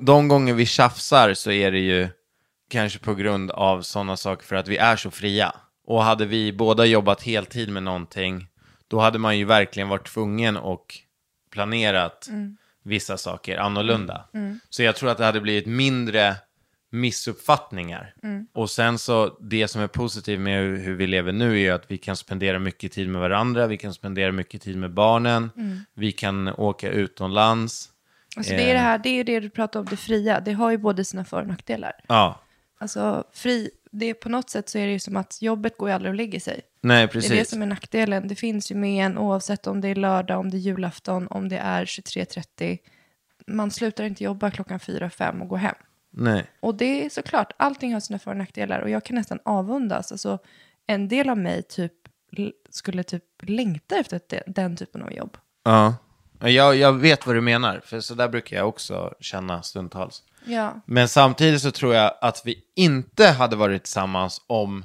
de, gånger vi tjafsar så är det ju kanske på grund av sådana saker för att vi är så fria. Och hade vi båda jobbat heltid med någonting, då hade man ju verkligen varit tvungen och planerat vissa saker annorlunda. Så jag tror att det hade blivit mindre missuppfattningar. Och sen så, det som är positivt med hur, hur vi lever nu är ju att vi kan spendera mycket tid med varandra, vi kan spendera mycket tid med barnen, vi kan åka utomlands. Alltså det är det här, det är det du pratar om, det fria. Det har ju både sina för och nackdelar. Ja, Alltså fri, det är på något sätt så är det ju som att jobbet går ju aldrig och lägger sig. nej Det är det precis. som är nackdelen. Det finns ju med en oavsett om det är lördag, om det är julafton, om det är 23.30. man slutar inte jobba klockan fyra, fem och går hem. Nej. Och det är såklart, allting har sina för och nackdelar och jag kan nästan avundas. Alltså, en del av mig typ skulle typ längta efter det, den typen av jobb. Ja. Jag, jag vet vad du menar, för så där brukar jag också känna stundtals. Ja. Men samtidigt så tror jag att vi inte hade varit tillsammans om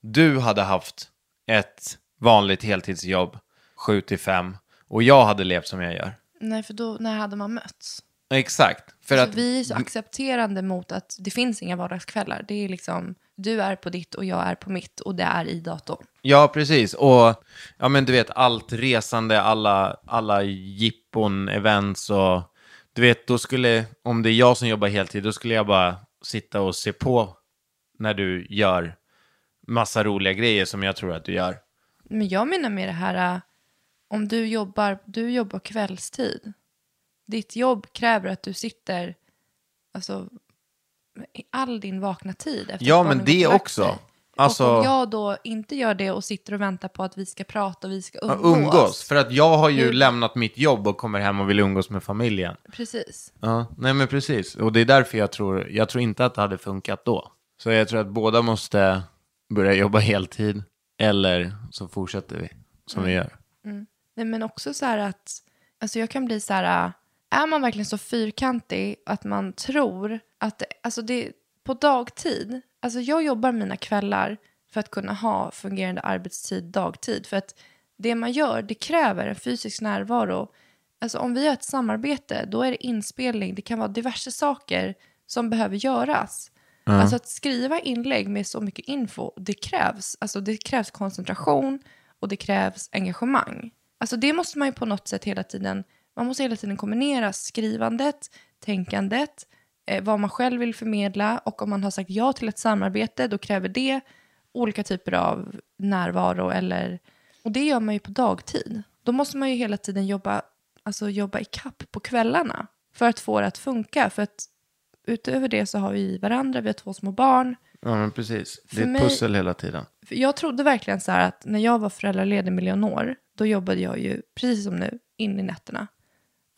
du hade haft ett vanligt heltidsjobb, 7 till 5, och jag hade levt som jag gör. Nej, för då, när hade man mötts? Exakt. För att, vi är så accepterande mot att det finns inga vardagskvällar. Det är liksom, du är på ditt och jag är på mitt och det är i datorn. Ja, precis. Och ja, men du vet, allt resande, alla, alla jippon, events och du vet, då skulle, om det är jag som jobbar heltid, då skulle jag bara sitta och se på när du gör massa roliga grejer som jag tror att du gör. Men jag menar med det här, äh, om du jobbar, du jobbar kvällstid. Ditt jobb kräver att du sitter, alltså, all din vakna tid. Efter Ja, men det också. Alltså- Och om jag då inte gör det och sitter och väntar på att vi ska prata och vi ska umgås. umgås. För att jag har ju Hur- lämnat mitt jobb och kommer hem och vill umgås med familjen. Precis. Ja, nej men precis. Och det är därför jag tror, jag tror inte att det hade funkat då. Så jag tror att båda måste börja jobba heltid, eller så fortsätter vi som vi gör. Nej, men också så här att, alltså jag kan bli så här, äh, är man verkligen så fyrkantig att man tror att, det, alltså det, på dagtid, alltså jag jobbar mina kvällar för att kunna ha fungerande arbetstid dagtid. För att det man gör, det kräver en fysisk närvaro. Alltså om vi har ett samarbete, då är det inspelning, det kan vara diverse saker som behöver göras. Alltså att skriva inlägg med så mycket info, det krävs. Alltså det krävs koncentration och det krävs engagemang. Alltså det måste man ju på något sätt hela tiden, man måste hela tiden kombinera skrivandet, tänkandet, eh, vad man själv vill förmedla och om man har sagt ja till ett samarbete, då kräver det olika typer av närvaro eller, och det gör man ju på dagtid. Då måste man ju hela tiden jobba, alltså jobba i kapp på kvällarna för att få det att funka. För att utöver det så har vi varandra, vi har två små barn. Ja, men precis. Det är ett mig- pussel hela tiden. Jag trodde verkligen så här att när jag var föräldraledig med Leonor, då jobbade jag ju precis som nu, in i nätterna.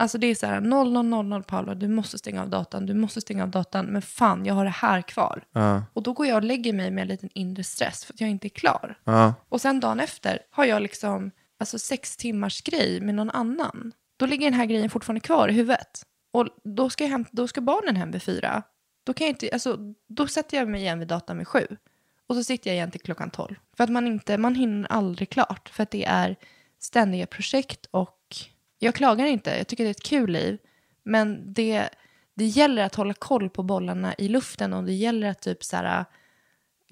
Alltså det är så här 0000 Paula, du måste stänga av datan, du måste stänga av datan, men fan jag har det här kvar. Ja, Och då går jag och lägger mig med en liten inre stress för att jag inte är klar. ja, Och sen dagen efter har jag liksom alltså sex timmars grej med någon annan. Då ligger den här grejen fortfarande kvar i huvudet. Och då ska, jag hem, då ska barnen hem vid fyra. Då, kan jag inte, alltså, då sätter jag mig igen vid datorn vid sju. Och så sitter jag igen till klockan tolv. För att man inte, man hinner aldrig klart. För att det är ständiga projekt och jag klagar inte. Jag tycker det är ett kul liv. Men det, det gäller att hålla koll på bollarna i luften och det gäller att typ så här,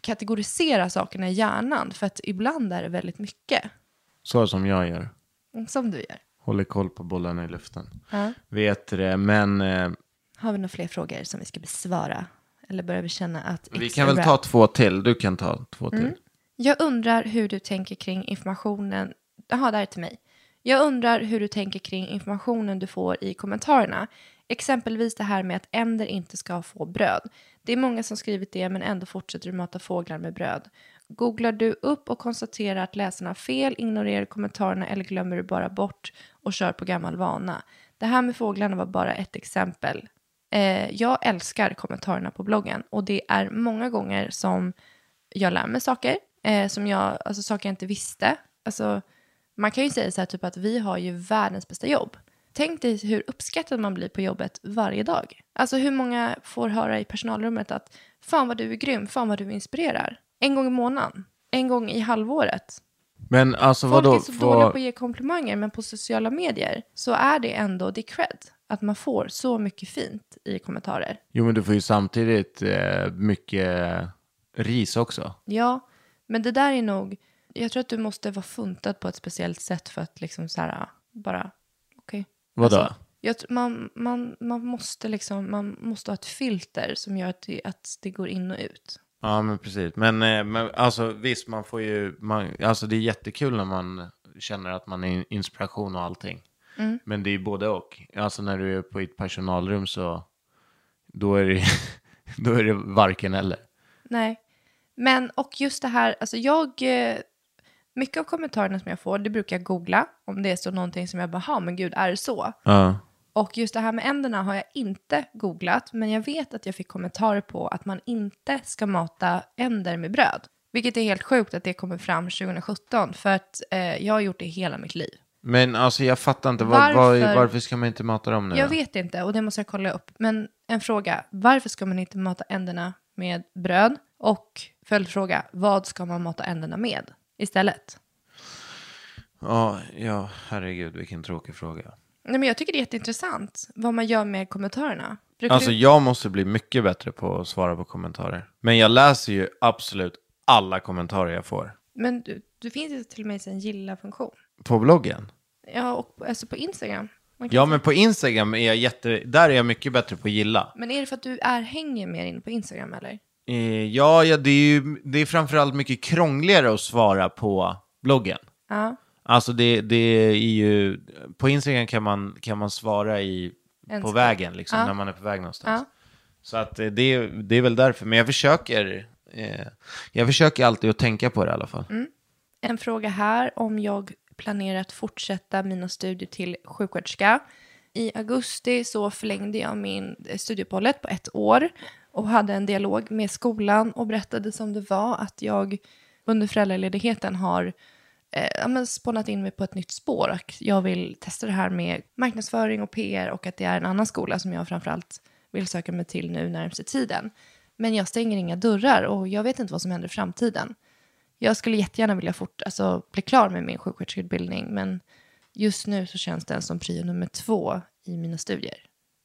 kategorisera sakerna i hjärnan. För att ibland är det väldigt mycket. så som jag gör. Som du gör. Håller koll på bollarna i luften. Ja. Vet det, men eh, Har vi några fler frågor som vi ska besvara? Eller börjar vi känna att vi kan väl ta två till. Du kan ta två till. Jag undrar hur du tänker kring informationen. Jaha, det här är till mig. Jag undrar hur du tänker kring informationen du får i kommentarerna. Exempelvis det här med att änder inte ska få bröd. Det är många som skrivit det men ändå fortsätter du mata fåglar med bröd. Googlar du upp och konstaterar att läsarna har fel, ignorerar kommentarerna eller glömmer du bara bort och kör på gammal vana? Det här med fåglarna var bara ett exempel. Eh, jag älskar kommentarerna på bloggen och det är många gånger som jag lär mig saker, eh, som jag, alltså saker jag inte visste. Alltså, man kan ju säga så här typ att vi har ju världens bästa jobb. Tänk dig hur uppskattad man blir på jobbet varje dag. Alltså hur många får höra i personalrummet att fan vad du är grym, fan vad du inspirerar. En gång i månaden, en gång i halvåret. Men alltså Folk vadå? är så Få- dåliga på att ge komplimanger, men på sociala medier så är det ändå, det är cred. Att man får så mycket fint i kommentarer. Jo, men du får ju samtidigt eh, mycket ris också. Ja, men det där är nog... Jag tror att du måste vara funtad på ett speciellt sätt för att liksom så här, bara... Okej. Vadå? Alltså, jag, man, man, man, måste liksom, man måste ha ett filter som gör att det, att det går in och ut. Ja, men precis. Men, eh, men alltså visst, man får ju, man, alltså det är jättekul när man känner att man är inspiration och allting. Mm. Men det är ju både och. Alltså när du är på ett personalrum så, då är det, då är det varken eller. Nej. Men, och just det här, alltså jag... Mycket av kommentarerna som jag får, det brukar jag googla. Om det är så någonting som jag bara, "Ha, men gud, är det så? Ja. Och just det här med änderna har jag inte googlat, men jag vet att jag fick kommentarer på att man inte ska mata änder med bröd. Vilket är helt sjukt att det kommer fram 2017, för att eh, jag har gjort det hela mitt liv. Men alltså jag fattar inte, var, varför, Varför- varför ska man inte mata dem nu? Jag vet inte, och det måste jag kolla upp. Men en fråga, varför ska man inte mata änderna med bröd? Och följdfråga, vad ska man mata änderna med istället? Ja, ja, herregud vilken tråkig fråga. Nej, men jag tycker det är jätteintressant vad man gör med kommentarerna. Brukar Alltså du... jag måste bli mycket bättre på att svara på kommentarer. Men jag läser ju absolut alla kommentarer jag får. Men du, du finns ju till och med en gilla-funktion. På bloggen? Ja, och på- alltså på Instagram. Ja, men på Instagram är jag jätte... Där är jag mycket bättre på att gilla. men är det för att du är hänger mer inne på Instagram eller? Eh, ja, ja, det är ju det är framförallt mycket krångligare att svara på bloggen. Ja. Alltså det, det är ju... På Instagram kan man, kan man svara i, En på vägen, liksom, Ja. när man är på väg någonstans. Ja. Så att eh, det, det är väl därför. Men jag försöker... Eh, jag försöker alltid att tänka på det i alla fall. Mm. En fråga här om jag planerar att fortsätta mina studier till sjuksköterska. I augusti så förlängde jag min eh, studieuppehållet på ett år och hade en dialog med skolan och berättade som det var att jag under föräldraledigheten har eh, spånat in mig på ett nytt spår. Och jag vill testa det här med marknadsföring och PR och att det är en annan skola som jag framförallt vill söka mig till nu närmaste tiden. Men jag stänger inga dörrar och jag vet inte vad som händer i framtiden. Jag skulle jättegärna vilja fort, alltså, bli klar med min sjuksköterskeutbildning, men just nu så känns den som prio nummer två i mina studier.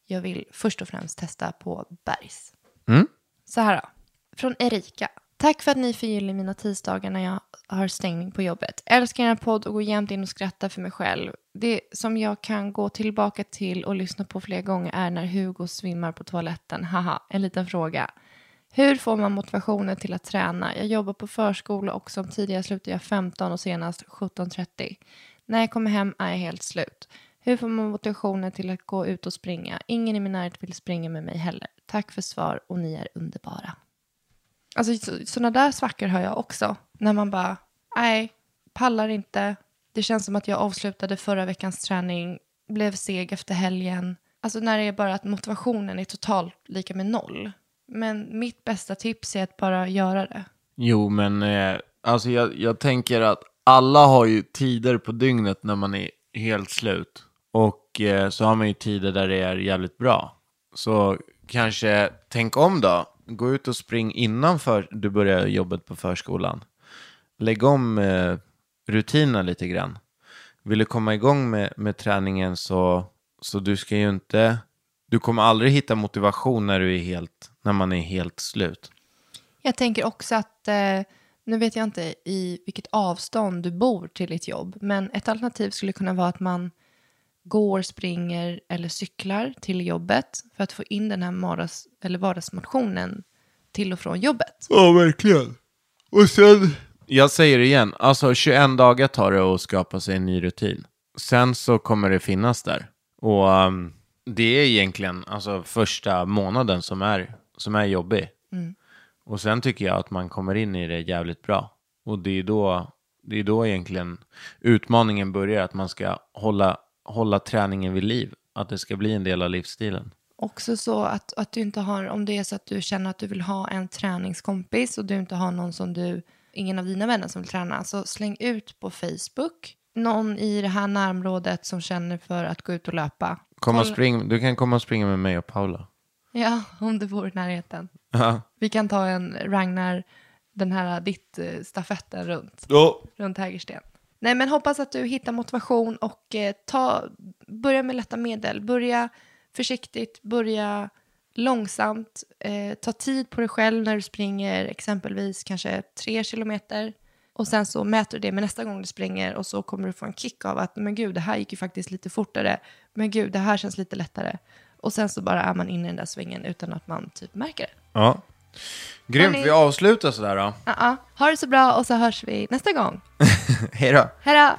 Jag vill först och främst testa på Bergs. Mm. Så här då, från Erika. Tack för att ni förgyller mina tisdagar när jag har stängning på jobbet. Älskar er podd och går jämt in och skrattar för mig själv. Det som jag kan gå tillbaka till och lyssna på flera gånger är när Hugo svimmar på toaletten. Haha, en liten fråga. Hur får man motivationen till att träna? Jag jobbar på förskola och som tidigare slutade jag 15 och senast 17.30. När jag kommer hem är jag helt slut. Hur får man motivationen till att gå ut och springa? Ingen i min närhet vill springa med mig heller. Tack för svar och ni är underbara. Alltså sådana där svackor har jag också. När man bara, nej, pallar inte. Det känns som att jag avslutade förra veckans träning, blev seg efter helgen. Alltså när det är bara att motivationen är totalt lika med noll. Men mitt bästa tips är att bara göra det. Jo, men eh, alltså jag, jag tänker att alla har ju tider på dygnet när man är helt slut. Och eh, så har man ju tider där det är jävligt bra. Så kanske tänk om då. Gå ut och spring innan för du börjar jobbet på förskolan. Lägg om eh, rutinerna lite grann. Vill du komma igång med, med träningen så, så du ska ju inte... Du kommer aldrig hitta motivation när, du är helt, när man är helt slut. Jag tänker också att, eh, nu vet jag inte i vilket avstånd du bor till ditt jobb, men ett alternativ skulle kunna vara att man går, springer eller cyklar till jobbet för att få in den här morgons, eller vardagsmotionen till och från jobbet. Ja, verkligen. Och sen... Jag säger det igen, alltså 21 dagar tar det att skapa sig en ny rutin. Sen så kommer det finnas där. Och um, det är egentligen alltså första månaden som är, som är jobbig. Och sen tycker jag att man kommer in i det jävligt bra. Och det är då, det är då egentligen utmaningen börjar, att man ska hålla, hålla träningen vid liv. Att det ska bli en del av livsstilen. Också så att, att du inte har, om det är så att du känner att du vill ha en träningskompis och du inte har någon som du, ingen av dina vänner som vill träna, så släng ut på Facebook någon i det här närområdet som känner för att gå ut och löpa. Kom och spring, du kan komma och springa med mig och Paula. Ja, om du bor i närheten. Ja. Vi kan ta en Ragnar, den här ditt eh, stafetten runt, runt Hägersten. Nej, men hoppas att du hittar motivation och eh, ta, börja med lätta medel. Börja försiktigt, börja långsamt. Eh, ta tid på dig själv när du springer exempelvis kanske tre kilometer. Och sen så mäter du det med nästa gång du springer och så kommer du få en kick av att men gud, det här gick ju faktiskt lite fortare. Men gud, det här känns lite lättare. Och sen så bara är man inne i den där svängen utan att man typ märker det. Ja. Grymt, Hörni. vi avslutar sådär då. Ja, ja. Ha det så bra och så hörs vi nästa gång. Hej då. Hej då!